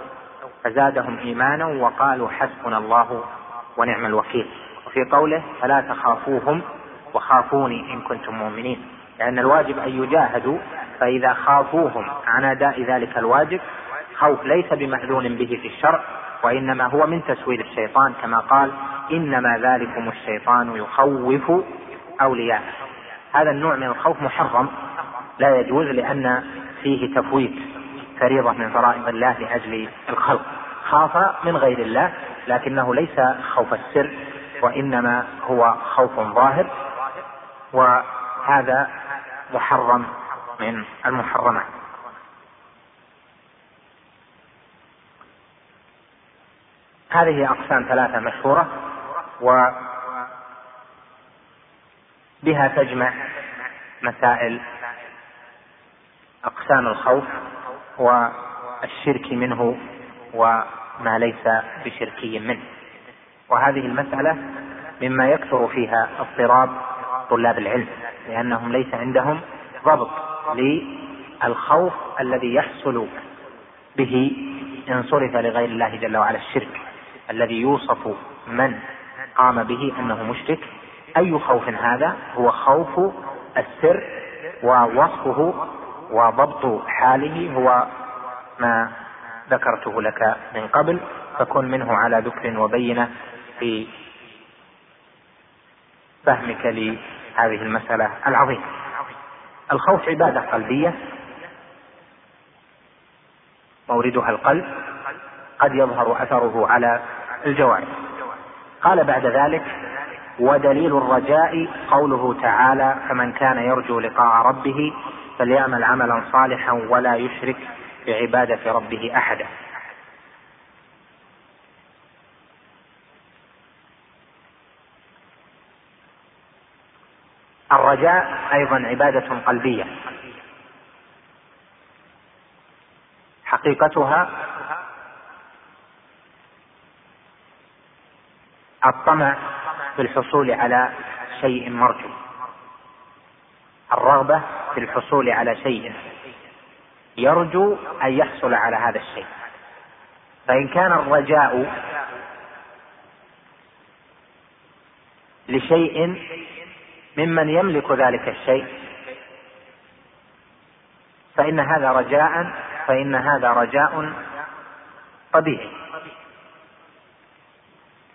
فزادهم إيمانا وقالوا حسبنا الله ونعم الوكيل. وفي قوله فلا تخافوهم وخافوني إن كنتم مؤمنين. لأن الواجب أن يجاهدوا فإذا خافوهم عن أداء ذلك الواجب خوف ليس بمأذون به في الشرع وإنما هو من تسويل الشيطان كما قال إنما ذلكم الشيطان يخوف أولياءه. هذا النوع من الخوف محرم لا يجوز لأن فيه تفويت فريضة من فرائض الله لأجل الخلق. خاف من غير الله لكنه ليس خوف السر وإنما هو خوف ظاهر وهذا محرم من المحرمات هذه أقسام ثلاثة مشهورة وبها تجمع مسائل أقسام الخوف والشرك منه وما ليس بشركي منه. وهذه المسألة مما يكثر فيها اضطراب طلاب العلم لأنهم ليس عندهم ضبط. للخوف الذي يحصل به إن صرف لغير الله جل وعلا الشرك. الذي يوصف من قام به أنه مشرك. أي خوف هذا؟ هو خوف السر ووصفه وضبط حاله. هو ما ذكرته لك من قبل. فكن منه على ذكر وبينه في فهمك لهذه المسألة العظيمة. الخوف عبادة قلبية. موردها القلب. قد يظهر أثره على الجوارح. قال بعد ذلك ودليل الرجاء قوله تعالى فمن كان يرجو لقاء ربه فليعمل عملا صالحا ولا يشرك بعبادة ربه أحدا الرجاء أيضا عبادة قلبية. حقيقتها الطمع في الحصول على شيء مرجو. الرغبة في الحصول على شيء يرجو أن يحصل على هذا الشيء. فإن كان الرجاء لشيء ممن يملك ذلك الشيء. فإن هذا رجاء فإن هذا رجاء طبيعي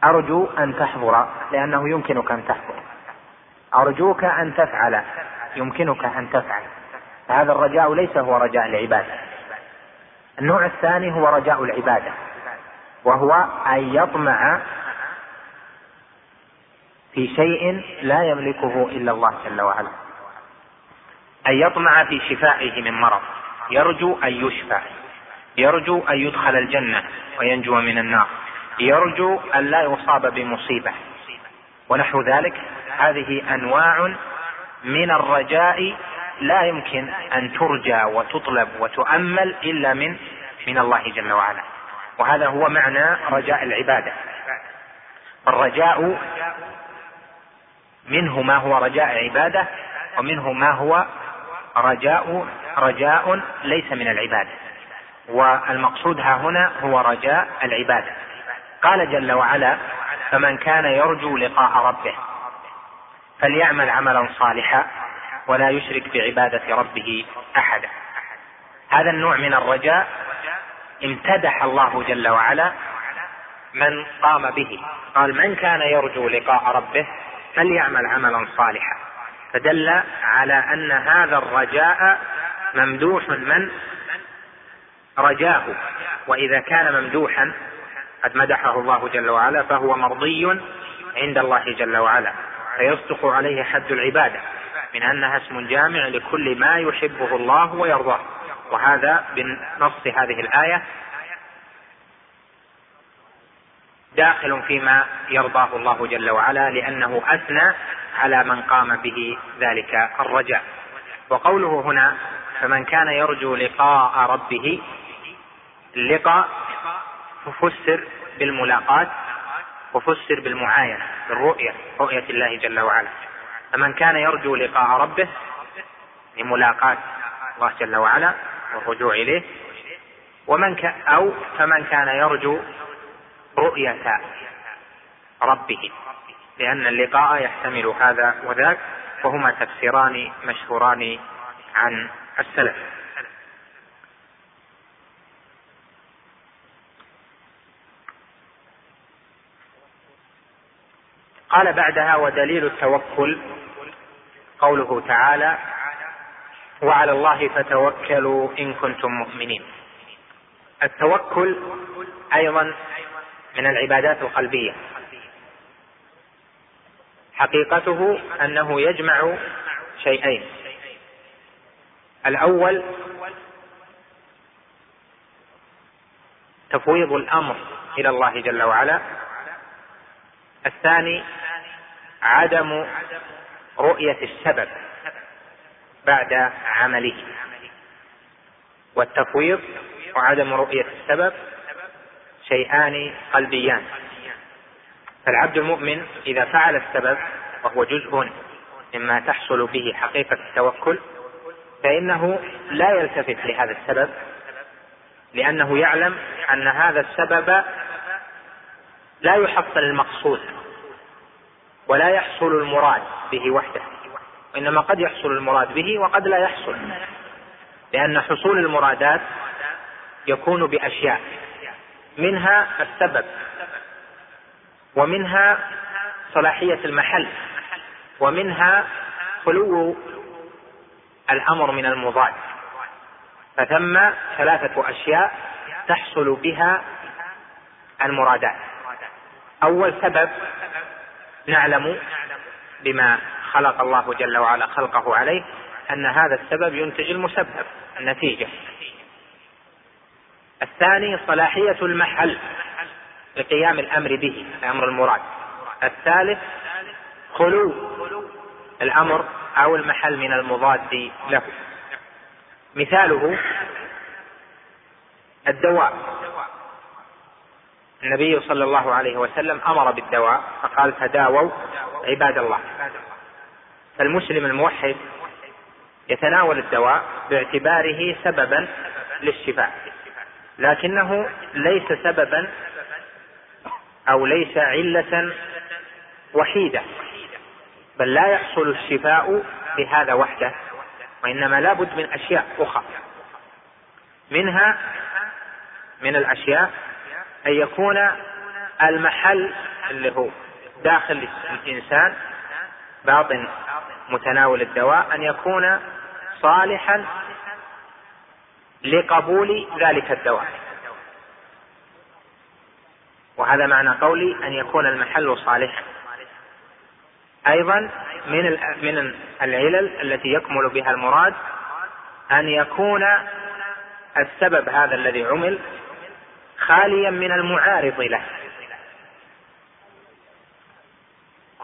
أرجو أن تحضر لأنه يمكنك أن تحضر. أرجوك أن تفعل يمكنك أن تفعل. فهذا الرجاء ليس هو رجاء العبادة. النوع الثاني هو رجاء العبادة وهو أن يطمع في شيء لا يملكه إلا الله جل وعلا. أن يطمع في شفائه من مرض. يرجو أن يشفى. يرجو أن يدخل الجنة وينجو من النار. يرجو أن لا يصاب بمصيبة. ونحو ذلك. هذه أنواع من الرجاء لا يمكن أن ترجى وتطلب وتؤمل إلا من من الله جل وعلا. وهذا هو معنى رجاء العبادة. الرجاء منه ما هو رجاء عباده ومنه ما هو رجاء رجاء ليس من العبادة. والمقصود ها هنا هو رجاء العبادة. قال جل وعلا فمن كان يرجو لقاء ربه فليعمل عملا صالحا ولا يشرك بعبادة ربه احدا. هذا النوع من الرجاء امتدح الله جل وعلا من قام به. قال من كان يرجو لقاء ربه فليعمل عملا صالحا. فدل على أن هذا الرجاء ممدوح من؟ رجاه وإذا كان ممدوحا قد مدحه الله جل وعلا فهو مرضي عند الله جل وعلا. فيصدق عليه حد العبادة من أنها اسم جامع لكل ما يحبه الله ويرضاه. وهذا بنص هذه الآية داخل فيما يرضاه الله جل وعلا لأنه أثنى على من قام به ذلك الرجاء. وقوله هنا فمن كان يرجو لقاء ربه اللقاء فسر بالملاقاة وفسر بالمعاينة بالرؤية رؤية الله جل وعلا. فمن كان يرجو لقاء ربه لملاقاة الله جل وعلا والرجوع إليه ومن كان أو فمن كان يرجو رؤية ربه لأن اللقاء يحتمل هذا وذاك وهما تفسيران مشهوران عن السلف. قال بعدها ودليل التوكل قوله تعالى وعلى الله فتوكلوا إن كنتم مؤمنين التوكل أيضا من العبادات القلبية. حقيقته أنه يجمع شيئين. الأول تفويض الأمر إلى الله جل وعلا. الثاني عدم رؤية السبب بعد عمله. والتفويض وعدم رؤية السبب شيئان قلبيان. فالعبد المؤمن إذا فعل السبب وهو جزء مما تحصل به حقيقة التوكل فإنه لا يلتفت لهذا السبب لأنه يعلم أن هذا السبب لا يحصل المقصود ولا يحصل المراد به وحده. وإنما قد يحصل المراد به وقد لا يحصل لأن حصول المرادات يكون بأشياء. منها السبب ومنها صلاحية المحل ومنها خلو الأمر من المضاد فثم ثلاثة أشياء تحصل بها المرادات. أول سبب نعلم بما خلق الله جل وعلا خلقه عليه أن هذا السبب ينتج المسبب النتيجة. الثاني صلاحية المحل لقيام الأمر به الأمر المراد. الثالث خلو الأمر أو المحل من المضاد له. مثاله الدواء. النبي صلى الله عليه وسلم أمر بالدواء فقال تداووا عباد الله. فالمسلم الموحد يتناول الدواء باعتباره سببا للشفاء. لكنه ليس سببا أو ليس علة وحيدة بل لا يحصل الشفاء بهذا وحده وإنما لابد من أشياء أخرى. منها من الأشياء أن يكون المحل اللي هو داخل الإنسان باطن متناول الدواء أن يكون صالحا لقبول ذلك الدواء. وهذا معنى قولي أن يكون المحل صالحا أيضا من من العلل التي يكمل بها المراد أن يكون السبب هذا الذي عمل خاليا من المعارض له.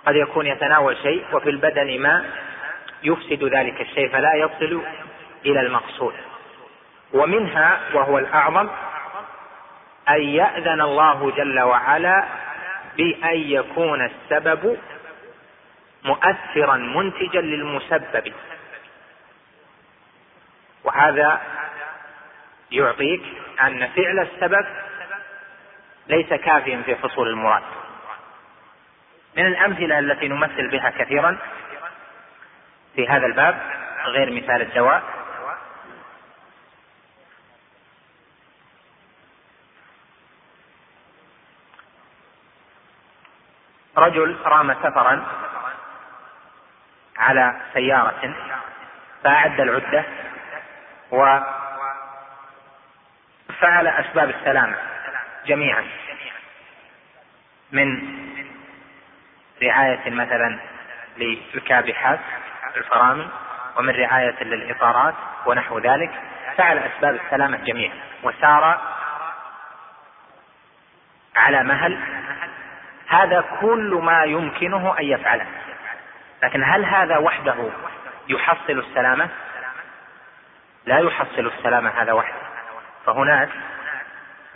قد يكون يتناول شيء وفي البدن ما يفسد ذلك الشيء فلا يصل إلى المقصود. ومنها وهو الأعظم أن يأذن الله جل وعلا بأن يكون السبب مؤثرا منتجا للمسبب. وهذا يعطيك أن فعل السبب ليس كافيا في حصول المراد. من الأمثلة التي نمثل بها كثيرا في هذا الباب غير مثال الدواء رجل رام سفرا على سيارة فأعد العدة وفعل أسباب السلامة جميعا. من رعاية مثلا للكابحات الفرامل ومن رعاية للإطارات ونحو ذلك فعل أسباب السلامة جميعا. وسار على مهل هذا كل ما يمكنه أن يفعله. لكن هل هذا وحده يحصل السلامة؟ لا يحصل السلامة هذا وحده. فهناك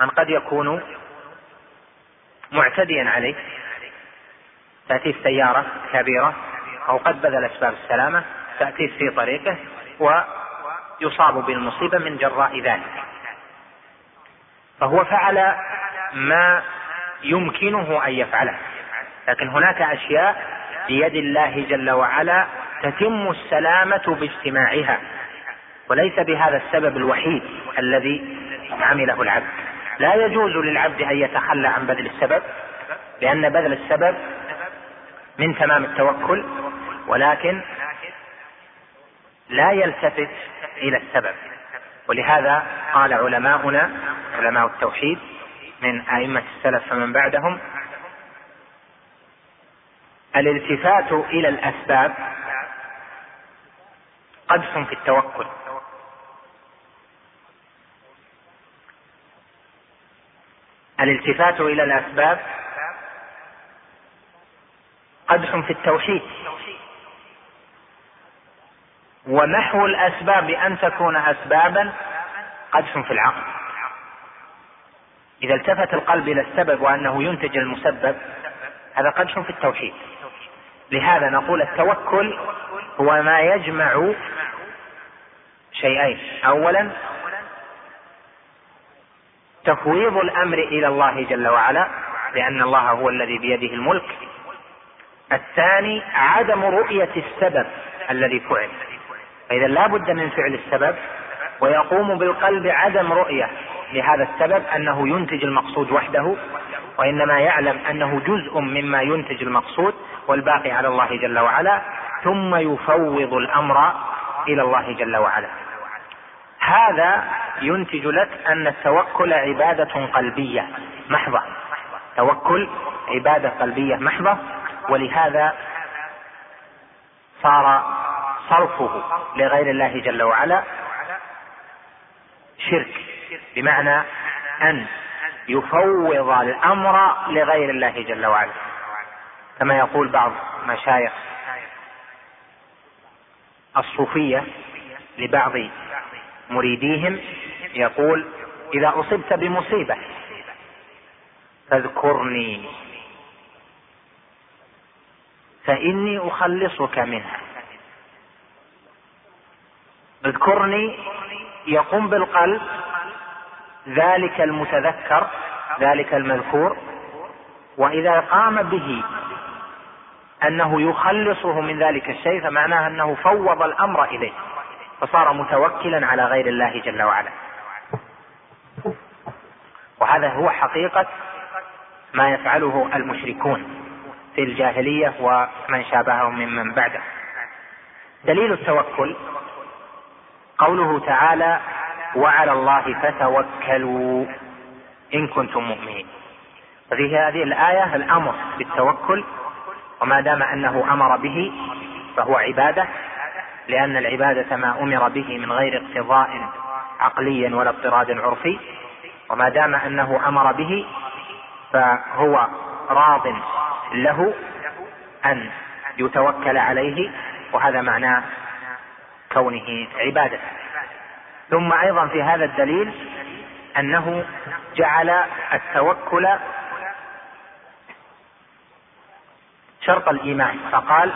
من قد يكون معتديا عليه تأتيه سيارة كبيرة أو قد بذل أسباب السلامة تأتيه في طريقه ويصاب بالمصيبة من جراء ذلك. فهو فعل ما يمكنه أن يفعله. لكن هناك أشياء بيد الله جل وعلا تتم السلامة باجتماعها وليس بهذا السبب الوحيد الذي عمله العبد. لا يجوز للعبد أن يتخلى عن بذل السبب لأن بذل السبب من تمام التوكل ولكن لا يلتفت إلى السبب. ولهذا قال علماؤنا علماء التوحيد من أئمة السلف فمن بعدهم. الالتفات إلى الأسباب قدح في التوكل. الالتفات إلى الأسباب قدح في التوحيد. ومحو الأسباب بان تكون اسبابا قدح في العقل. إذا التفت القلب إلى السبب وأنه ينتج المسبب هذا قدح في التوحيد. لهذا نقول التوكل هو ما يجمع شيئين. اولا تفويض الأمر إلى الله جل وعلا لأن الله هو الذي بيده الملك. الثاني عدم رؤية السبب الذي فعل. فإذا لا بد من فعل السبب ويقوم بالقلب عدم رؤية. لهذا السبب أنه ينتج المقصود وحده وإنما يعلم أنه جزء مما ينتج المقصود والباقي على الله جل وعلا ثم يفوض الأمر إلى الله جل وعلا. هذا ينتج لك أن التوكل عبادة قلبية محضة. توكل عبادة قلبية محضة ولهذا صار صرفه لغير الله جل وعلا شرك. بمعنى أن يفوض الأمر لغير الله جل وعلا. كما يقول بعض مشايخ الصوفية لبعض مريديهم يقول إذا أصبت بمصيبة فاذكرني فإني أخلصك منها. اذكرني يقوم بالقلب ذلك المتذكر ذلك المذكور وإذا قام به أنه يخلصه من ذلك الشيء فمعناه أنه فوض الأمر إليه فصار متوكلا على غير الله جل وعلا. وهذا هو حقيقة ما يفعله المشركون في الجاهلية ومن شابههم ممن بعده. دليل التوكل قوله تعالى وعلى الله فتوكلوا إن كنتم مؤمنين. ففي هذه الآية الأمر بالتوكل وما دام أنه أمر به فهو عبادة لأن العبادة ما أمر به من غير اقتضاء عقلي ولا اضطراد عرفي وما دام أنه أمر به فهو راض له أن يتوكل عليه وهذا معناه كونه عبادة. ثم أيضا في هذا الدليل أنه جعل التوكل شرط الإيمان فقال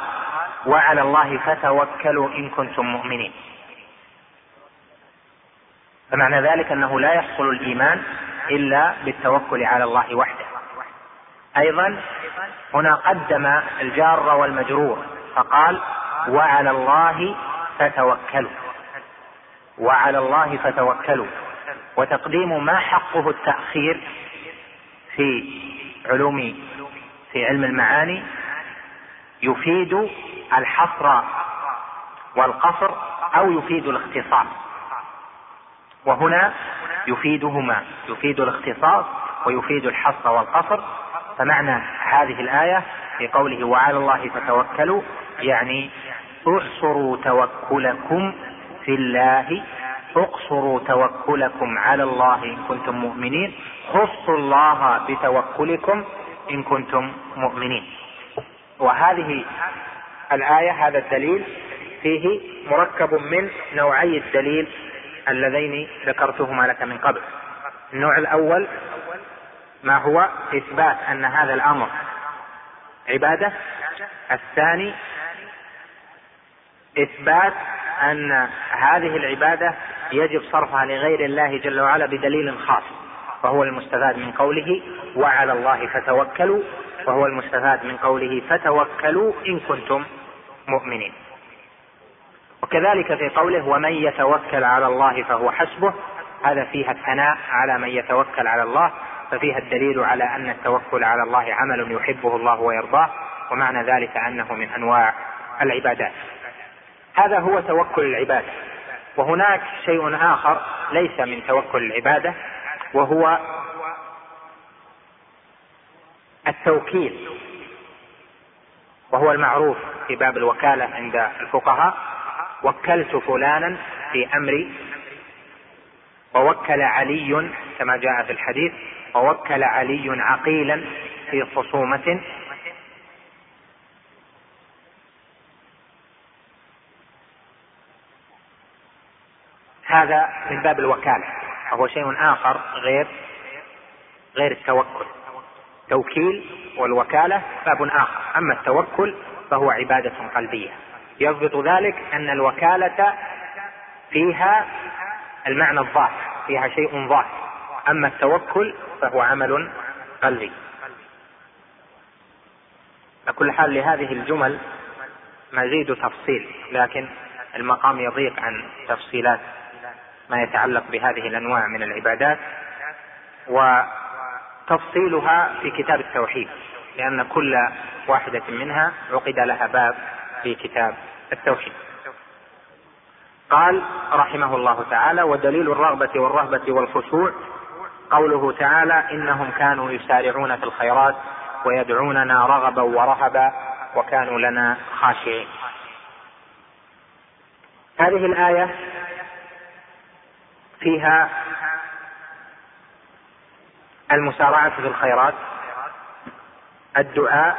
وعلى الله فتوكلوا إن كنتم مؤمنين. فمعنى ذلك أنه لا يحصل الإيمان إلا بالتوكل على الله وحده. أيضا هنا قدم الجار والمجرور فقال وعلى الله فتوكلوا. وعلى الله فتوكلوا. وتقديم ما حقه التأخير في علوم في علم المعاني يفيد الحصر والقصر أو يفيد الاختصاص. وهنا يفيدهما يفيد الاختصاص ويفيد الحصر والقصر. فمعنى هذه الآية في قوله وعلى الله فتوكلوا يعني احصروا توكلكم في الله اقصروا توكلكم على الله إن كنتم مؤمنين. خصوا الله بتوكلكم إن كنتم مؤمنين. وهذه الآية هذا الدليل فيه مركب من نوعي الدليل اللذين ذكرتهما لك من قبل. النوع الأول ما هو؟ إثبات أن هذا الأمر عبادة. الثاني إثبات أن هذه العبادة يجب صرفها لغير الله جل وعلا بدليل خاص وهو المستفاد من قوله وعلى الله فتوكلوا وهو المستفاد من قوله فتوكلوا إن كنتم مؤمنين. وكذلك في قوله ومن يتوكل على الله فهو حسبه هذا فيها الثناء على من يتوكل على الله ففيها الدليل على أن التوكل على الله عمل يحبه الله ويرضاه ومعنى ذلك أنه من أنواع العبادات. هذا هو توكل العبادة. وهناك شيء آخر ليس من توكل العبادة وهو التوكيل وهو المعروف في باب الوكالة عند الفقهاء. وكلت فلانا في أمري ووكل علي كما جاء في الحديث ووكل علي عقيلا في خصومة هذا من باب الوكالة. وهو شيء آخر غير غير التوكل. توكيل والوكالة باب آخر. أما التوكل فهو عبادة قلبية. يضبط ذلك أن الوكالة فيها المعنى الظاهر فيها شيء ظاهر. أما التوكل فهو عمل قلبي. على كل حال لهذه الجمل مزيد تفصيل لكن المقام يضيق عن تفصيلات ما يتعلق بهذه الأنواع من العبادات وتفصيلها في كتاب التوحيد لأن كل واحدة منها عقد لها باب في كتاب التوحيد. قال رحمه الله تعالى ودليل الرغبة والرهبة والخشوع قوله تعالى إنهم كانوا يسارعون في الخيرات ويدعوننا رغبا ورهبا وكانوا لنا خاشعين هذه الآية فيها المسارعة في الخيرات الدعاء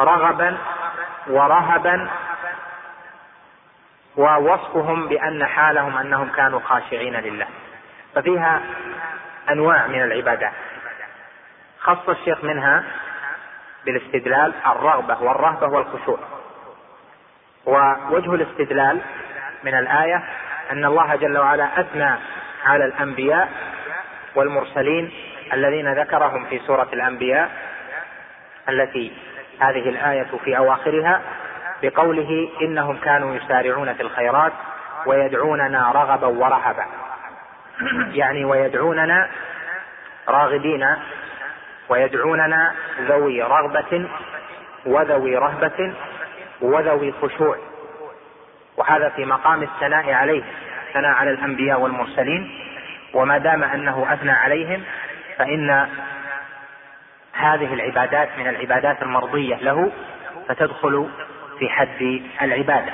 رغبا ورهبا ووصفهم بأن حالهم أنهم كانوا خاشعين لله. ففيها أنواع من العبادات. خص الشيخ منها بالاستدلال الرغبة والرهبة والخشوع. ووجه الاستدلال من الآية أن الله جل وعلا أثنى على الأنبياء والمرسلين الذين ذكرهم في سورة الأنبياء التي هذه الآية في أواخرها بقوله إنهم كانوا يسارعون في الخيرات ويدعوننا رغبا ورهبا. يعني ويدعوننا راغبين ويدعوننا ذوي رغبة وذوي رهبة وذوي خشوع. وهذا في مقام الثناء عليه الثناء على الأنبياء والمرسلين وما دام أنه أثنى عليهم فإن هذه العبادات من العبادات المرضية له فتدخل في حد العبادة.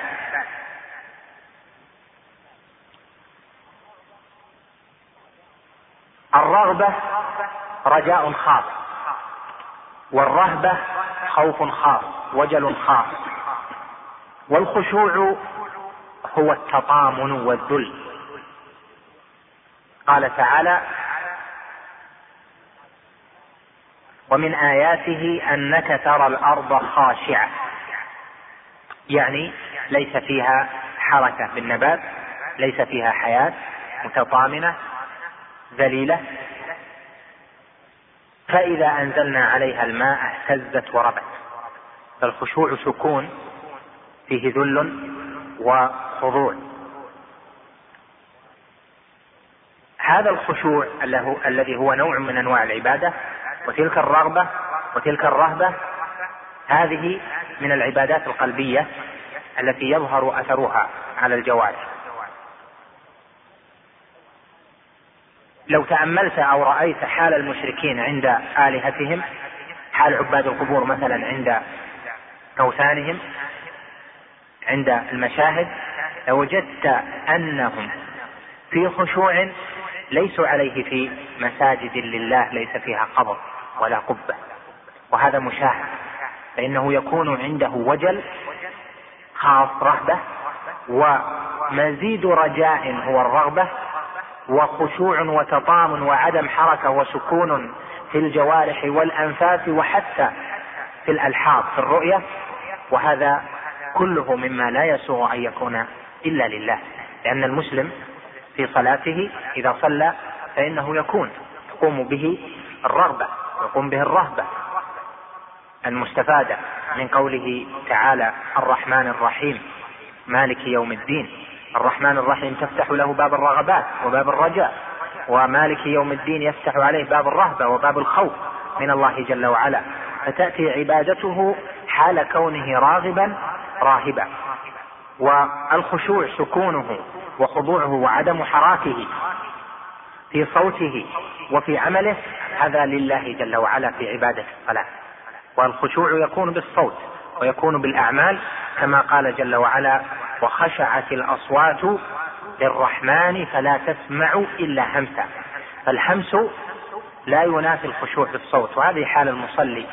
الرغبة رجاء خاص والرهبة خوف خاص وجل خاص والخشوع هو التطامن والذل. قال تعالى ومن آياته أنك ترى الأرض خاشعة. يعني ليس فيها حركة بالنبات ليس فيها حياة متطامنة ذليلة. فإذا أنزلنا عليها الماء اهتزت وربت. فالخشوع سكون فيه ذل وخضوع هذا الخشوع الذي هو نوع من أنواع العبادة وتلك الرغبه وتلك الرهبة هذه من العبادات القلبية التي يظهر أثرها على الجوارح. لو تأملت أو رأيت حال المشركين عند آلهتهم حال عباد القبور مثلا عند أوثانهم عند المشاهد لوجدت أنهم في خشوع ليسوا عليه في مساجد لله ليس فيها قبر ولا قبة. وهذا مشاهد فإنه يكون عنده وجل خاص رهبة ومزيد رجاء هو الرغبة وخشوع وتطامن وعدم حركة وسكون في الجوارح والأنفاس وحتى في الالحاظ في الرؤية. وهذا كله مما لا يسوغ أن يكون إلا لله لأن المسلم في صلاته إذا صلى فإنه يكون تقوم به الرغبة يقوم به الرهبة المستفادة من قوله تعالى الرحمن الرحيم مالك يوم الدين الرحمن الرحيم تفتح له باب الرغبات وباب الرجاء ومالك يوم الدين يفتح عليه باب الرهبة وباب الخوف من الله جل وعلا. فتأتي عبادته حال كونه راغبا راهبا. والخشوع سكونه وخضوعه وعدم حراكه في صوته وفي عمله هذا لله جل وعلا في عبادة الصلاة. والخشوع يكون بالصوت ويكون بالأعمال كما قال جل وعلا وخشعت الأصوات للرحمن فلا تسمع إلا همسا فالهمس لا ينافي الخشوع بالصوت وهذه حال المصلي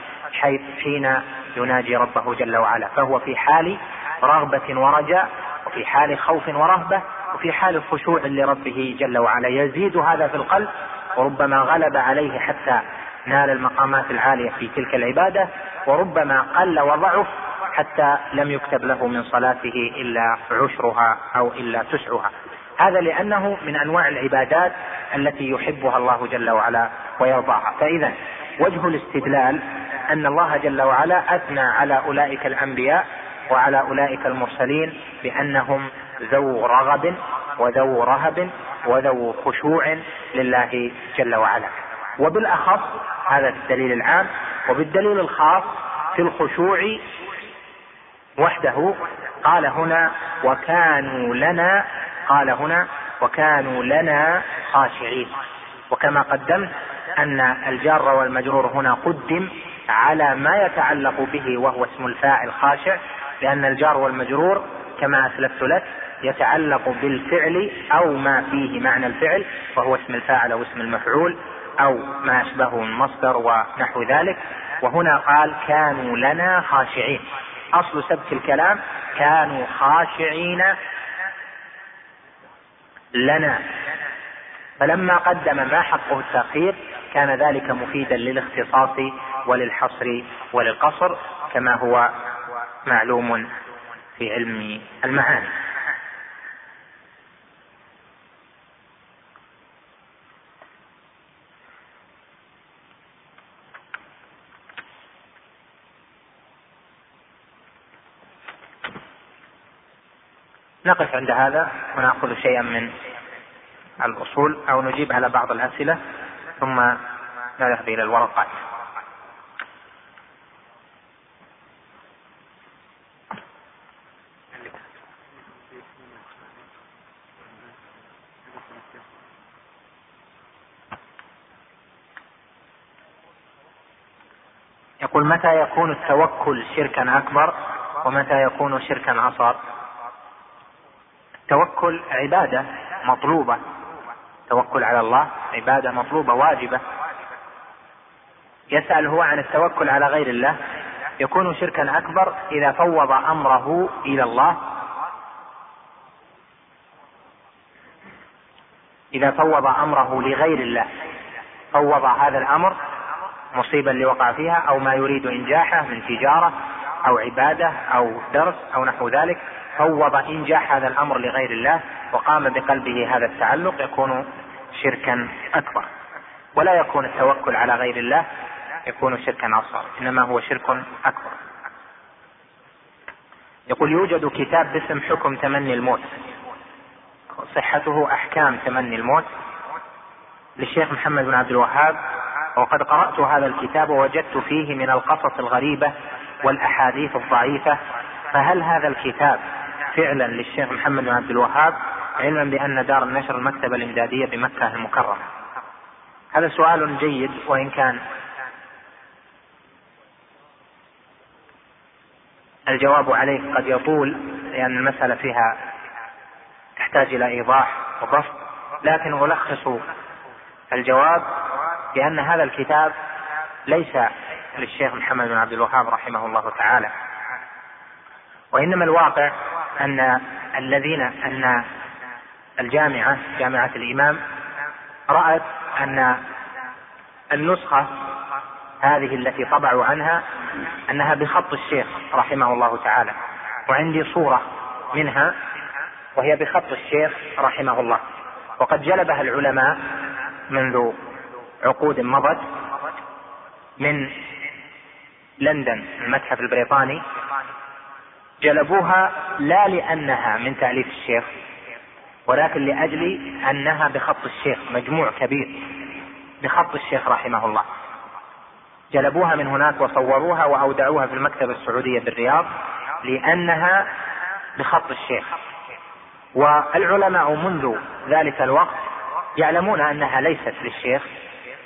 حين يناجي ربه جل وعلا فهو في حال رغبة ورجاء وفي حال خوف ورهبة وفي حال خشوع لربه جل وعلا. يزيد هذا في القلب وربما غلب عليه حتى نال المقامات العالية في تلك العبادة وربما قل وضعف حتى لم يكتب له من صلاته إلا عشرها أو إلا تسعها. هذا لأنه من أنواع العبادات التي يحبها الله جل وعلا ويرضاها. فإذا وجه الاستدلال أن الله جل وعلا أثنى على أولئك الأنبياء وعلى أولئك المرسلين بأنهم ذو رغب وذو رهب وذو خشوع لله جل وعلا. وبالأخص هذا الدليل العام وبالدليل الخاص في الخشوع وحده قال هنا وكانوا لنا قال هنا وكانوا لنا خاشعين وكما قدمت أن الجار والمجرور هنا قدم على ما يتعلق به وهو اسم الفاعل خاشع لأن الجار والمجرور كما أسلفت لك يتعلق بالفعل أو ما فيه معنى الفعل وهو اسم الفاعل أو اسم المفعول أو ما أشبهه من مصدر ونحو ذلك. وهنا قال كانوا لنا خاشعين. أصل سبك الكلام كانوا خاشعين لنا. فلما قدم ما حقه التأخير كان ذلك مفيدا للاختصاص وللحصر وللقصر كما هو معلوم في علم المعاني. نقف عند هذا ونأخذ شيئا من الأصول أو نجيب على بعض الأسئلة ثم نذهب إلى الورقات يقول متى يكون التوكل شركا أكبر ومتى يكون شركا أصغر؟ التوكل عبادة مطلوبة. التوكل على الله عبادة مطلوبة واجبة. يسأل هو عن التوكل على غير الله. يكون شركا أكبر إذا فوض أمره إلى الله. إذا فوض أمره لغير الله فوض هذا الأمر. مصيبا اللي وقع فيها أو ما يريد إنجاحه من تجارة أو عبادة أو درس أو نحو ذلك فوض إنجاح هذا الأمر لغير الله وقام بقلبه هذا التعلق يكون شركا أكبر. ولا يكون التوكل على غير الله يكون شركا أصغر إنما هو شرك أكبر. يقول يوجد كتاب باسم حكم تمني الموت. صحته أحكام تمني الموت للشيخ محمد بن عبد الوهاب وقد قرأت هذا الكتاب ووجدت فيه من القصص الغريبة والأحاديث الضعيفة فهل هذا الكتاب فعلا للشيخ محمد بن عبد الوهاب علما بأن دار النشر المكتبة الإمدادية بمكة المكرمة؟ هذا سؤال جيد وإن كان الجواب عليه قد يطول لأن المسألة فيها تحتاج إلى إيضاح وبسط لكن ألخص الجواب بأن هذا الكتاب ليس للشيخ محمد بن عبد الوهاب رحمه الله تعالى. وإنما الواقع أن الذين أن الجامعة جامعة الإمام رأت أن النسخة هذه التي طبعوا عنها أنها بخط الشيخ رحمه الله تعالى. وعندي صورة منها وهي بخط الشيخ رحمه الله. وقد جلبها العلماء منذ عقود مضت من لندن المتحف البريطاني. جلبوها لا لأنها من تأليف الشيخ ولكن لأجل أنها بخط الشيخ مجموع كبير بخط الشيخ رحمه الله. جلبوها من هناك وصوروها وأودعوها في المكتبة السعودية بالرياض لأنها بخط الشيخ. والعلماء منذ ذلك الوقت يعلمون أنها ليست للشيخ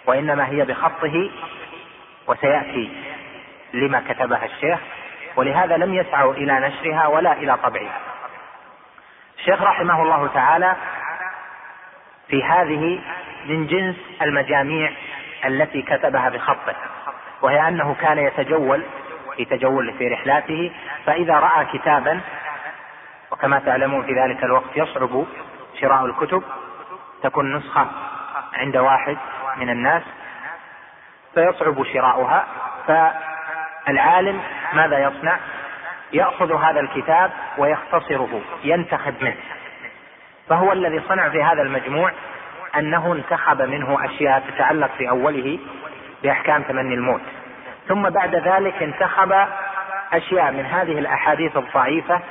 وإنما هي بخطه وسيأتي لما كتبها الشيخ ولهذا لم يسعوا إلى نشرها ولا إلى طبعها. الشيخ رحمه الله تعالى في هذه من جنس المجاميع التي كتبها بخطه وهي أنه كان يتجول في تجول في رحلاته فإذا رأى كتابا وكما تعلمون في ذلك الوقت يصعب شراء الكتب تكون نسخة عند واحد من الناس فيصعب شراؤها فالعالم ماذا يصنع؟ يأخذ هذا الكتاب ويختصره ينتخب منه. فهو الذي صنع في هذا المجموع أنه انتخب منه أشياء تتعلق في أوله بأحكام تمني الموت. ثم بعد ذلك انتخب أشياء من هذه الأحاديث الضعيفة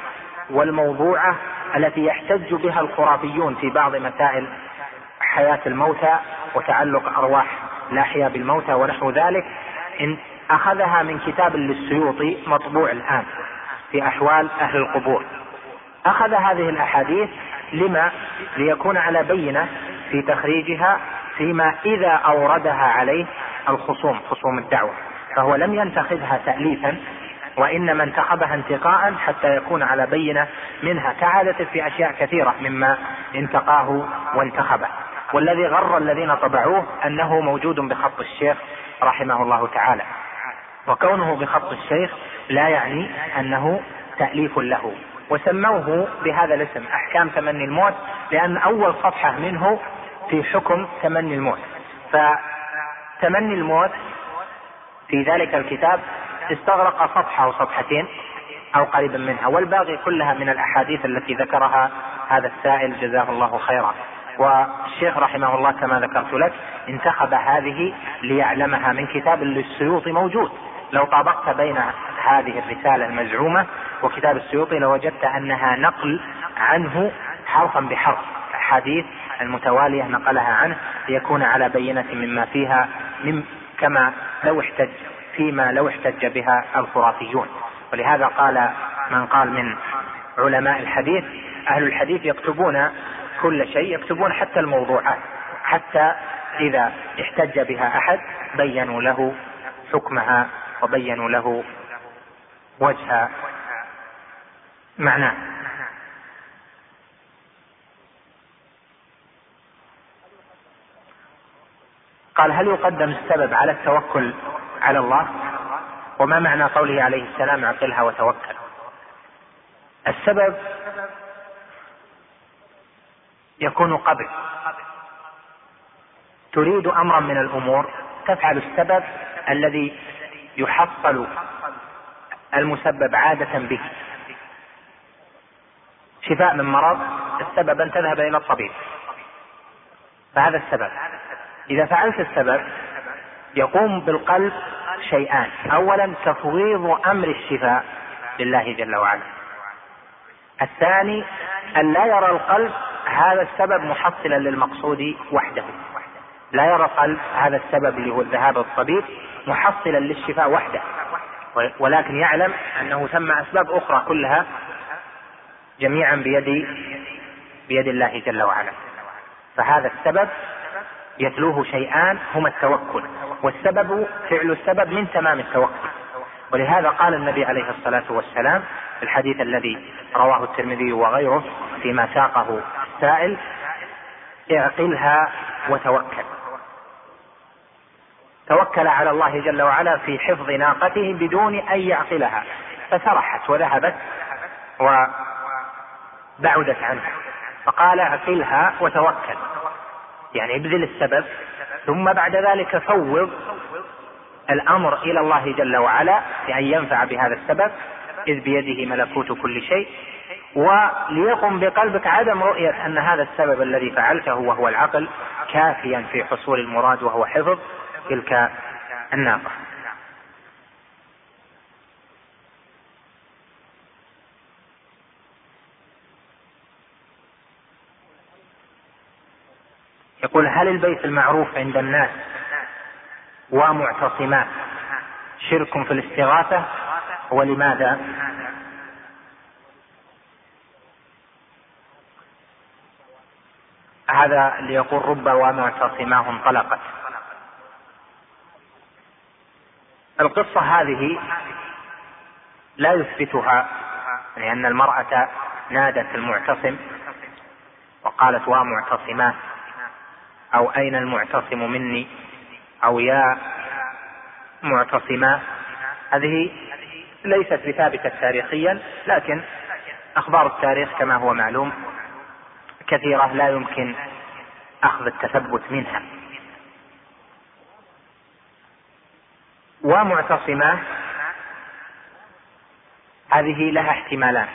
والموضوعة التي يحتج بها الخرافيون في بعض مسائل حياة الموتى وتعلق أرواح الاحياء بالموتى ونحو ذلك إن أخذها من كتاب للسيوطي مطبوع الآن في أحوال أهل القبور. أخذ هذه الأحاديث لما؟ ليكون على بينة في تخريجها فيما إذا أوردها عليه الخصوم خصوم الدعوة. فهو لم ينتخذها تاليفا وإنما انتخبها انتقاء حتى يكون على بينة منها. كعادته في أشياء كثيرة مما انتقاه وانتخبه. والذي غر الذين طبعوه أنه موجود بخط الشيخ رحمه الله تعالى. وكونه بخط الشيخ لا يعني أنه تأليف له. وسموه بهذا الاسم أحكام تمني الموت لأن أول صفحة منه في حكم تمني الموت. فتمني الموت في ذلك الكتاب استغرق صفحة أو صفحتين أو قريبا منها والباقي كلها من الأحاديث التي ذكرها هذا السائل جزاه الله خيرا. والشيخ رحمه الله كما ذكرت لك انتخب هذه ليعلمها من كتاب للسيوطي موجود. لو طابقت بين هذه الرسالة المزعومة وكتاب السيوطي لوجدت أنها نقل عنه حرفا بحرف. أحاديث المتوالية نقلها عنه ليكون على بينة مما فيها من كما لو احتج فيما لو احتج بها الخرافيون. ولهذا قال من قال من علماء الحديث أهل الحديث يكتبون كل شيء يكتبون حتى الموضوعات حتى إذا احتج بها أحد بينوا له حكمها وبينوا له وجه معناه. قال هل يقدم السبب على التوكل على الله؟ وما معنى قوله عليه السلام اعقلها وتوكل. السبب يكون قبل. تريد أمرا من الأمور تفعل السبب الذي يحصل المسبب عادة به. شفاء من مرض السبب أن تذهب إلى الطبيب. فهذا السبب. إذا فعلت السبب يقوم بالقلب شيئان. أولا تفويض أمر الشفاء لله جل وعلا. الثاني أن لا يرى القلب هذا السبب محصلا للمقصود وحده. لا يرى هذا السبب اللي هو الذهاب للطبيب محصلا للشفاء وحده. ولكن يعلم أنه ثم أسباب أخرى كلها جميعا بيد بيد الله جل وعلا. فهذا السبب يتلوه شيئان هما التوكل. والسبب فعل السبب من تمام التوكل. ولهذا قال النبي عليه الصلاة والسلام في الحديث الذي رواه الترمذي وغيره فيما ساقه السائل اعقلها وتوكل. توكل على الله جل وعلا في حفظ ناقته بدون أن يعقلها. فسرحت وذهبت وبعدت عنه. فقال اعقلها وتوكل. يعني ابذل السبب ثم بعد ذلك فوض الأمر إلى الله جل وعلا بأن ينفع بهذا السبب إذ بيده ملكوت كل شيء وليقم بقلبك عدم رؤية أن هذا السبب الذي فعلته وهو العقل كافيا في حصول المراد وهو حفظ تلك الناقة. يقول هل البيت المعروف عند الناس ومعتصمات شرك في الاستغاثة؟ ولماذا؟ هذا ليقول رب ومعتصماه انطلقت. القصة هذه لا يثبتها لأن المرأة نادت المعتصم وقالت ومعتصماه أو أين المعتصم مني؟ أو يا معتصما هذه ليست بثابتة تاريخيا لكن أخبار التاريخ كما هو معلوم كثيرة لا يمكن أخذ التثبت منها. ومعتصمة هذه لها احتمالان.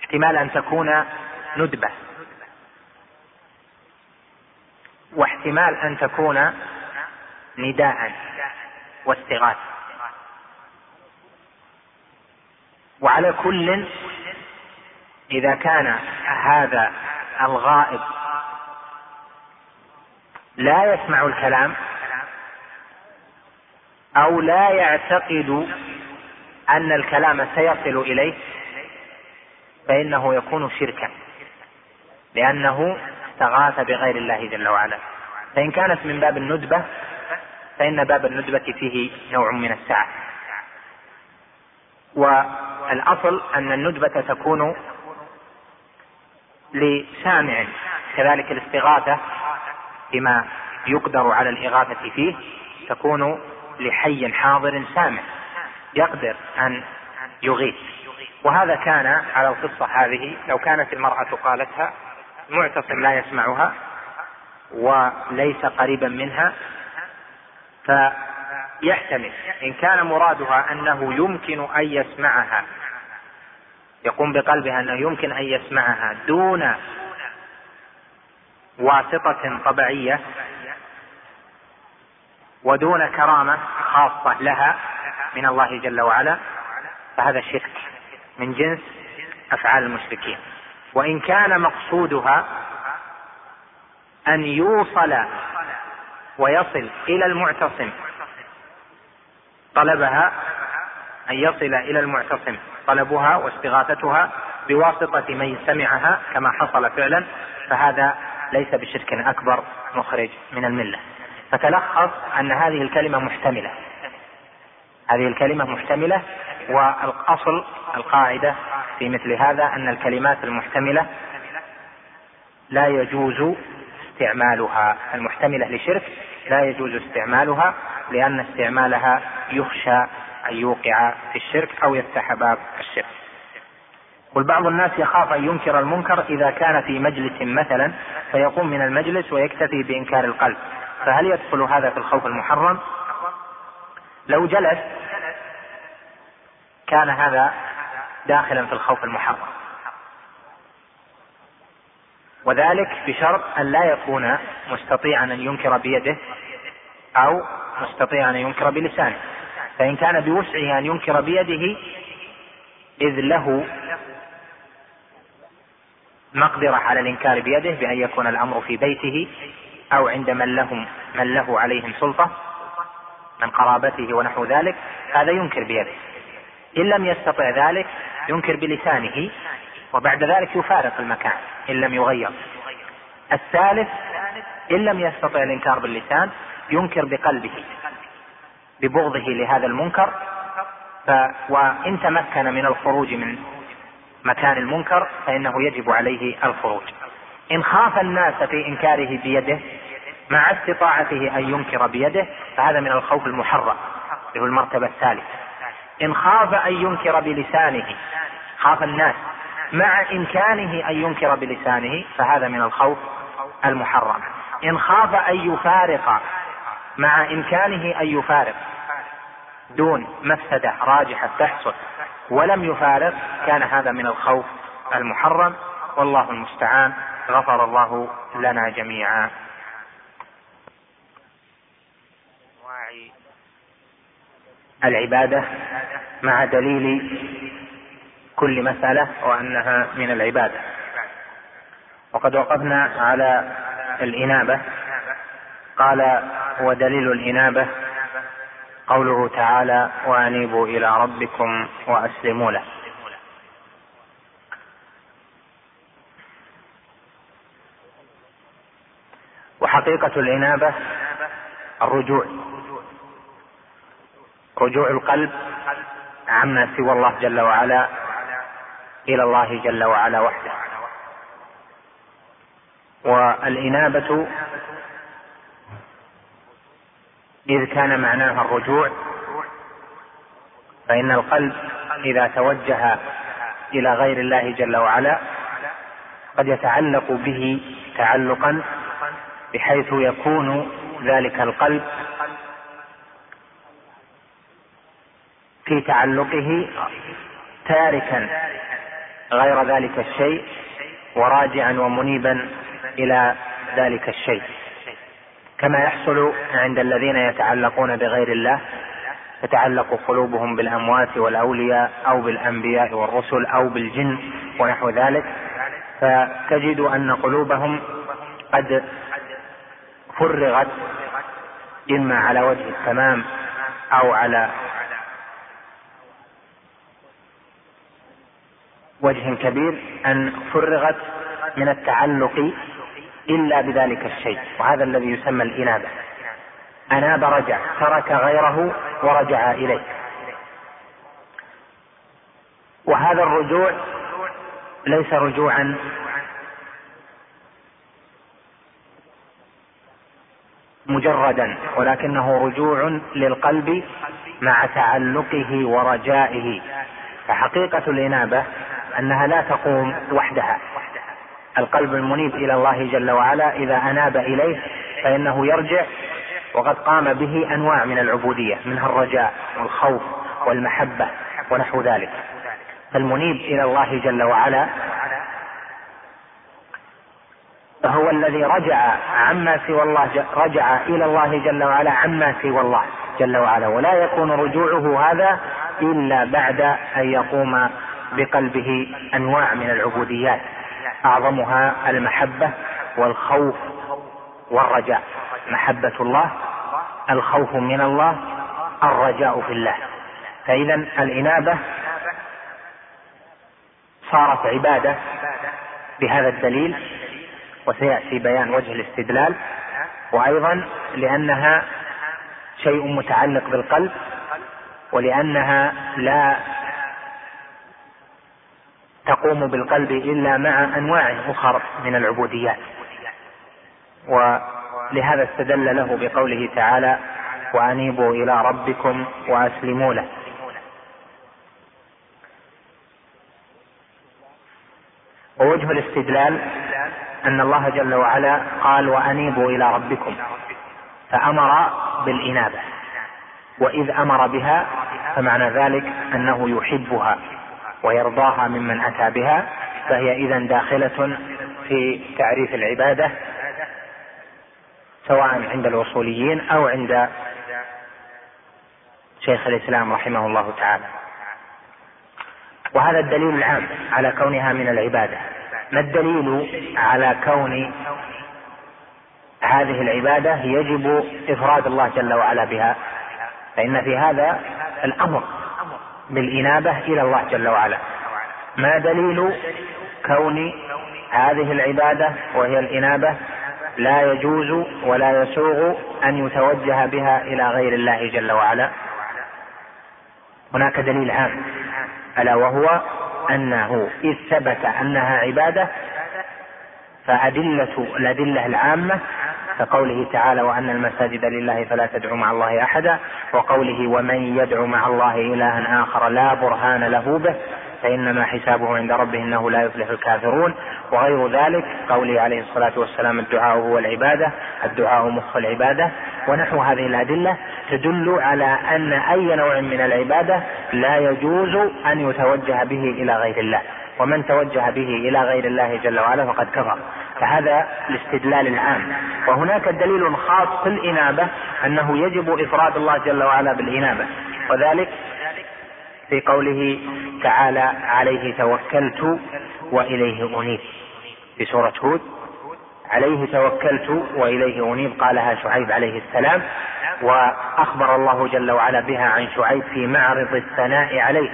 احتمال أن تكون ندبة. واحتمال أن تكون نداء واستغاثة. وعلى كل إذا كان هذا الغائب لا يسمع الكلام أو لا يعتقد أن الكلام سيصل إليه فإنه يكون شركا لأنه استغاث بغير الله جل وعلا. فإن كانت من باب الندبة فإن باب الندبة فيه نوع من السعة. والأصل أن الندبة تكون لسامع كذلك الاستغاثة بما يقدر على الإغاثة فيه تكون لحي حاضر سامع يقدر أن يغيث. وهذا كان على القصة هذه لو كانت المرأة قالتها المعتصم لا يسمعها وليس قريبا منها فيحتمل إن كان مرادها أنه يمكن أن يسمعها. يقوم بقلبها أنه يمكن أن يسمعها دون واسطة طبيعية ودون كرامة خاصة لها من الله جل وعلا فهذا شرك من جنس أفعال المشركين. وإن كان مقصودها أن يوصل ويصل إلى المعتصم طلبها أن يصل إلى المعتصم. طلبها واستغاثتها بواسطة من سمعها كما حصل فعلا فهذا ليس بشرك أكبر مخرج من الملة. فتلخص أن هذه الكلمة محتملة. هذه الكلمة محتملة والأصل القاعدة في مثل هذا أن الكلمات المحتملة لا يجوز استعمالها. المحتملة لشرك لا يجوز استعمالها لأن استعمالها يخشى أن يوقع في الشرك أو يفتح باب الشرك والبعض الناس يخاف أن ينكر المنكر إذا كان في مجلس مثلا فيقوم من المجلس ويكتفي بإنكار القلب. فهل يدخل هذا في الخوف المحرم؟ لو جلس كان هذا داخلا في الخوف المحرم. وذلك بشرط أن لا يكون مستطيعا أن ينكر بيده أو مستطيعا أن ينكر بلسانه. فإن كان بوسعه أن ينكر بيده إذ له مقدرة على الإنكار بيده بأن يكون الأمر في بيته أو عند من لهم من له عليهم سلطة من قرابته ونحو ذلك هذا ينكر بيده. إن لم يستطع ذلك ينكر بلسانه وبعد ذلك يفارق المكان إن لم يغير. الثالث إن لم يستطع الإنكار باللسان ينكر بقلبه. ببغضه لهذا المنكر ف وإن تمكن من الخروج من مكان المنكر فإنه يجب عليه الخروج. إن خاف الناس في إنكاره بيده مع استطاعته أن ينكر بيده فهذا من الخوف المحرم اللي هو المرتبة الثالثة. إن خاف أن ينكر بلسانه خاف الناس مع إمكانه أن ينكر بلسانه فهذا من الخوف المحرم. إن خاف أن يفارق مع إمكانه أن يفارق دون مفسدة راجحة تحصل. ولم يفارق كان هذا من الخوف المحرم. والله المستعان. غفر الله لنا جميعا. العبادة مع دليل كل مسألة وأنها من العبادة. وقد وقفنا على الإنابة. قال ودليل الإنابة قوله تعالى وأنيبوا إلى ربكم وأسلموا له. وحقيقة الإنابة الرجوع رجوع القلب عما سوى الله جل وعلا إلى الله جل وعلا وحده. والإنابة إذ كان معناها الرجوع فإن القلب إذا توجه إلى غير الله جل وعلا قد يتعلق به تعلقا بحيث يكون ذلك القلب في تعلقه تاركا غير ذلك الشيء وراجعا ومنيبا إلى ذلك الشيء. كما يحصل عند الذين يتعلقون بغير الله تتعلق قلوبهم بالأموات والأولياء أو بالأنبياء والرسل أو بالجن ونحو ذلك. فتجد أن قلوبهم قد فرغت إما على وجه التمام أو على وجه كبير أن فرغت من التعلق إلا بذلك الشيء وهذا الذي يسمى الإنابة. أناب رجع ترك غيره ورجع إليه. وهذا الرجوع ليس رجوعا. مجردا ولكنه رجوع للقلب مع تعلقه ورجائه. فحقيقة الإنابة أنها لا تقوم وحدها. القلب المنيب إلى الله جل وعلا إذا أناب إليه فإنه يرجع وقد قام به أنواع من العبودية منها الرجاء والخوف والمحبة ونحو ذلك. فالمنيب إلى الله جل وعلا هو الذي رجع عما سوى الله رجع إلى الله جل وعلا عما سوى الله جل وعلا. ولا يكون رجوعه هذا إلا بعد أن يقوم بقلبه أنواع من العبوديات. أعظمها المحبة والخوف والرجاء. محبة الله الخوف من الله الرجاء في الله. فإذا الإنابة صارت عبادة بهذا الدليل وسيأتي بيان وجه الاستدلال. وأيضا لأنها شيء متعلق بالقلب ولأنها لا تقوم بالقلب إلا مع أنواع أخر من العبوديات. ولهذا استدل له بقوله تعالى وأنيبوا إلى ربكم وأسلموا له. ووجه الاستدلال أن الله جل وعلا قال وأنيبوا إلى ربكم. فأمر بالإنابة. وإذ أمر بها فمعنى ذلك أنه يحبها. ويرضاها ممن أتى بها فهي إذا داخلة في تعريف العبادة سواء عند الوصوليين أو عند شيخ الإسلام رحمه الله تعالى. وهذا الدليل العام على كونها من العبادة. ما الدليل على كون هذه العبادة يجب إفراد الله جل وعلا بها؟ فإن في هذا الأمر. بالإنابة إلى الله جل وعلا. ما دليل كون هذه العبادة وهي الإنابة لا يجوز ولا يسوغ أن يتوجه بها إلى غير الله جل وعلا؟ هناك دليل عام. ألا وهو أنه إذ ثبت أنها عبادة فأدلة الأدلة العامة كقوله تعالى وأن المساجد لله فلا تدعوا مع الله أحدا وقوله ومن يدعو مع الله إلها آخر لا برهان له به فإنما حسابه عند ربه إنه لا يفلح الكافرون. وغير ذلك قوله عليه الصلاة والسلام الدعاء هو العبادة الدعاء مخ العبادة. ونحو هذه الأدلة تدل على أن أي نوع من العبادة لا يجوز أن يتوجه به إلى غير الله. ومن توجه به إلى غير الله جل وعلا فقد كفر. فهذا الاستدلال العام وهناك دليل خاص في الإنابة أنه يجب إفراد الله جل وعلا بالإنابة. وذلك في قوله تعالى عليه توكلت وإليه أنيب. في سورة هود عليه توكلت وإليه أنيب قالها شعيب عليه السلام وأخبر الله جل وعلا بها عن شعيب في معرض الثناء عليه.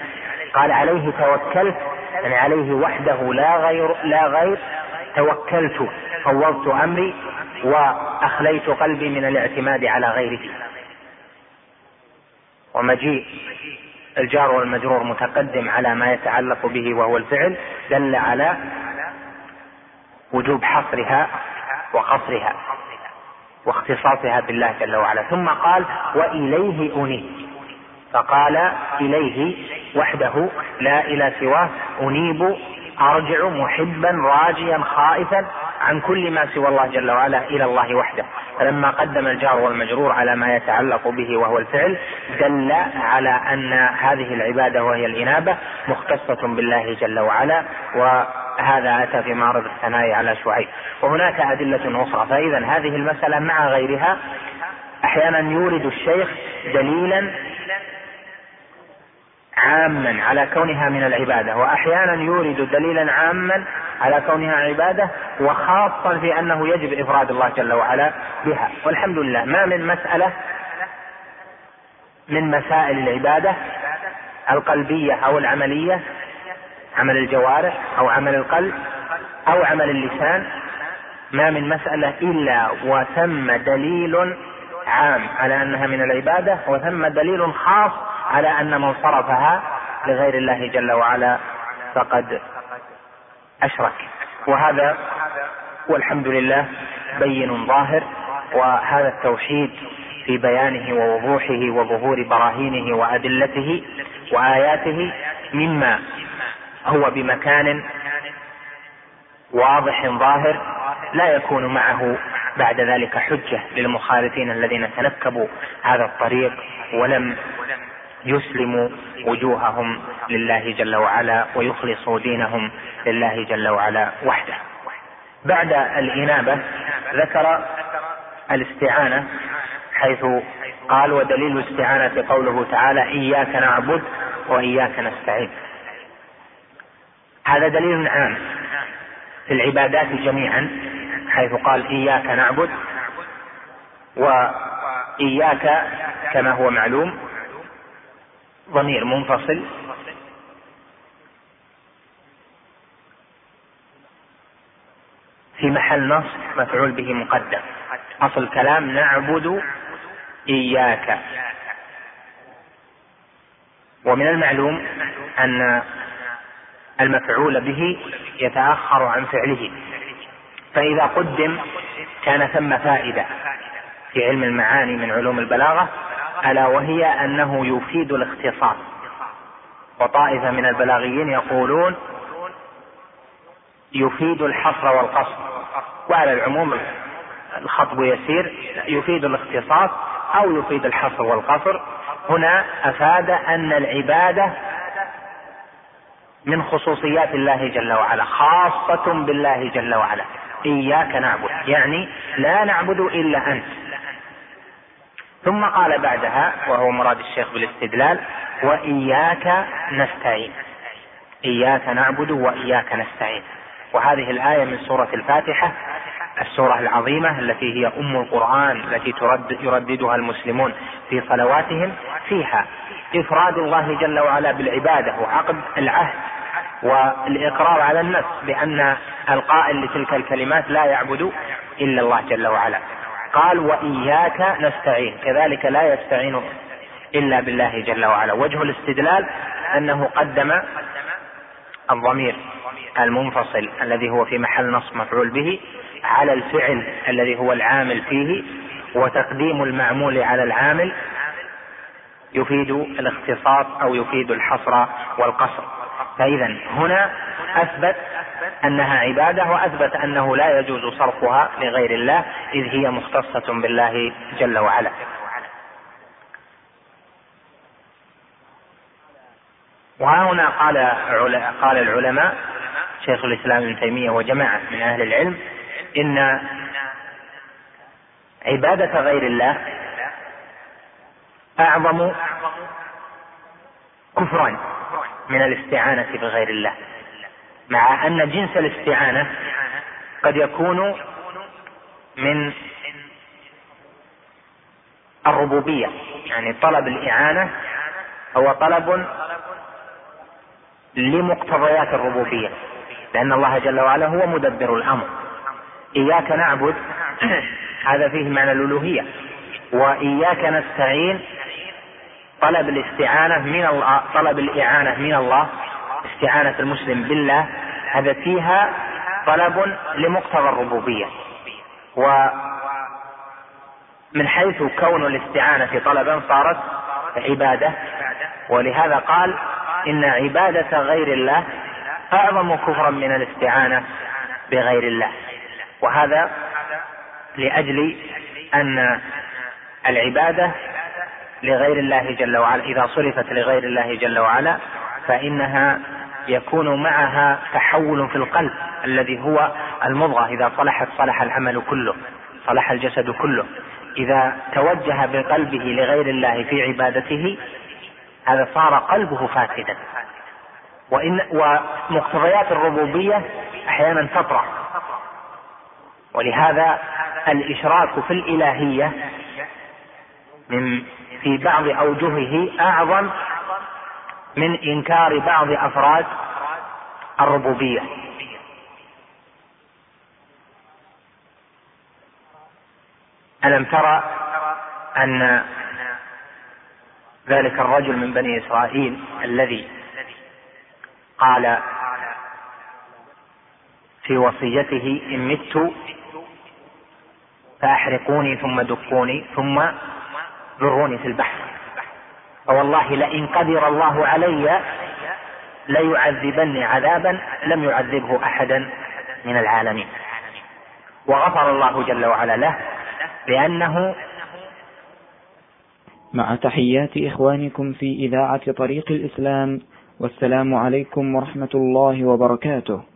قال عليه توكلت يعني عليه وحده لا غير لا غير توكلت فوضت أمري وأخليت قلبي من الاعتماد على غيره ومجيء الجار والمجرور متقدم على ما يتعلق به وهو الفعل دل على وجوب حصرها وقصرها واختصاصها بالله جل وعلا. ثم قال وإليه أنيب. فقال إليه وحده لا إلى سواه أنيب أرجع محبا راجيا خائفا عن كل ما سوى الله جل وعلا إلى الله وحده. فلما قدم الجار والمجرور على ما يتعلق به وهو الفعل دل على أن هذه العبادة وهي الإنابة مختصة بالله جل وعلا وهذا أتى في معرض الثناء على شعيب. وهناك أدلة أخرى فإذا هذه المسألة مع غيرها أحيانا يورد الشيخ دليلا عاما على كونها من العبادة وأحيانا يورد دليلا عاما على كونها عبادة وخاصا في أنه يجب إفراد الله جل وعلا بها. والحمد لله ما من مسألة من مسائل العبادة القلبية أو العملية عمل الجوارح أو عمل القلب أو عمل اللسان ما من مسألة إلا وثم دليل عام على أنها من العبادة وثم دليل خاص على أن من صرفها لغير الله جل وعلا فقد أشرك. وهذا والحمد لله بين ظاهر وهذا التوحيد في بيانه ووضوحه وظهور براهينه وأدلته وآياته مما هو بمكان واضح ظاهر لا يكون معه بعد ذلك حجة للمخالفين الذين تنكبوا هذا الطريق ولم يسلموا وجوههم لله جل وعلا ويخلصوا دينهم لله جل وعلا وحده. بعد الإنابة ذكر الاستعانة حيث قال ودليل الاستعانة قوله تعالى إياك نعبد وإياك نستعين هذا دليل عام في العبادات جميعا حيث قال إياك نعبد وإياك كما هو معلوم ضمير منفصل. في محل نصب مفعول به مقدم. أصل الكلام نعبد إياك. ومن المعلوم أن المفعول به يتأخر عن فعله. فإذا قدم كان ثم فائدة في علم المعاني من علوم البلاغة. ألا وهي أنه يفيد الاختصاص. وطائفة من البلاغيين يقولون يفيد الحصر والقصر. وعلى العموم الخطب يسير يفيد الاختصاص أو يفيد الحصر والقصر. هنا أفاد أن العبادة من خصوصيات الله جل وعلا خاصة بالله جل وعلا. إياك نعبد يعني لا نعبد إلا أنت. ثم قال بعدها وهو مراد الشيخ بالاستدلال وإياك نستعين. إياك نعبد وإياك نستعين. وهذه الآية من سورة الفاتحة السورة العظيمة التي هي أم القرآن التي ترد يرددها المسلمون في صلواتهم فيها إفراد الله جل وعلا بالعبادة وعقد العهد والإقرار على النفس بأن القائل لتلك الكلمات لا يعبد إلا الله جل وعلا. قال وإياك نستعين. كذلك لا يستعين إلا بالله جل وعلا. وجه الاستدلال أنه قدم الضمير المنفصل الذي هو في محل نصب مفعول به على الفعل الذي هو العامل فيه وتقديم المعمول على العامل يفيد الاختصاص أو يفيد الحصر والقصر. فاذا هنا أثبت أنها عبادة وأثبت أنه لا يجوز صرفها لغير الله إذ هي مختصة بالله جل وعلا. وها هنا قال قال العلماء شيخ الإسلام ابن تيمية وجماعة من أهل العلم إن عبادة غير الله أعظم كفرا من الاستعانة بغير الله. مع أن جنس الاستعانة قد يكون من الربوبية. يعني طلب الإعانة هو طلب لمقتضيات الربوبية. لأن الله جل وعلا هو مدبر الأمر. إياك نعبد هذا فيه معنى الألوهية. وإياك نستعين طلب الاستعانة من الله طلب الإعانة من الله. استعانة المسلم بالله هذا فيها طلب لمقتضى الربوبية. ومن حيث كون الاستعانة طلبا صارت عبادة ولهذا قال إن عبادة غير الله أعظم كفرا من الاستعانة بغير الله وهذا لأجل أن العبادة لغير الله جل وعلا إذا صرفت لغير الله جل وعلا فإنها يكون معها تحول في القلب الذي هو المضغة. إذا صلحت صلح العمل كله صلح الجسد كله. إذا توجه بقلبه لغير الله في عبادته هذا صار قلبه فاسدا. وإن ومقتضيات الربوبية أحيانا تطرح ولهذا الإشراك في الإلهية من في بعض أوجهه أعظم من إنكار بعض أفراد الربوبية. ألم ترى أن ذلك الرجل من بني إسرائيل الذي قال في وصيته إن مت فأحرقوني ثم دقوني ثم ذروني في البحر. فوالله لئن قدر الله علي ليعذبني عذابا لم يعذبه أحدا من العالمين. وغفر الله جل وعلا له لأنه مع تحيات إخوانكم في إذاعة طريق الإسلام والسلام عليكم ورحمة الله وبركاته.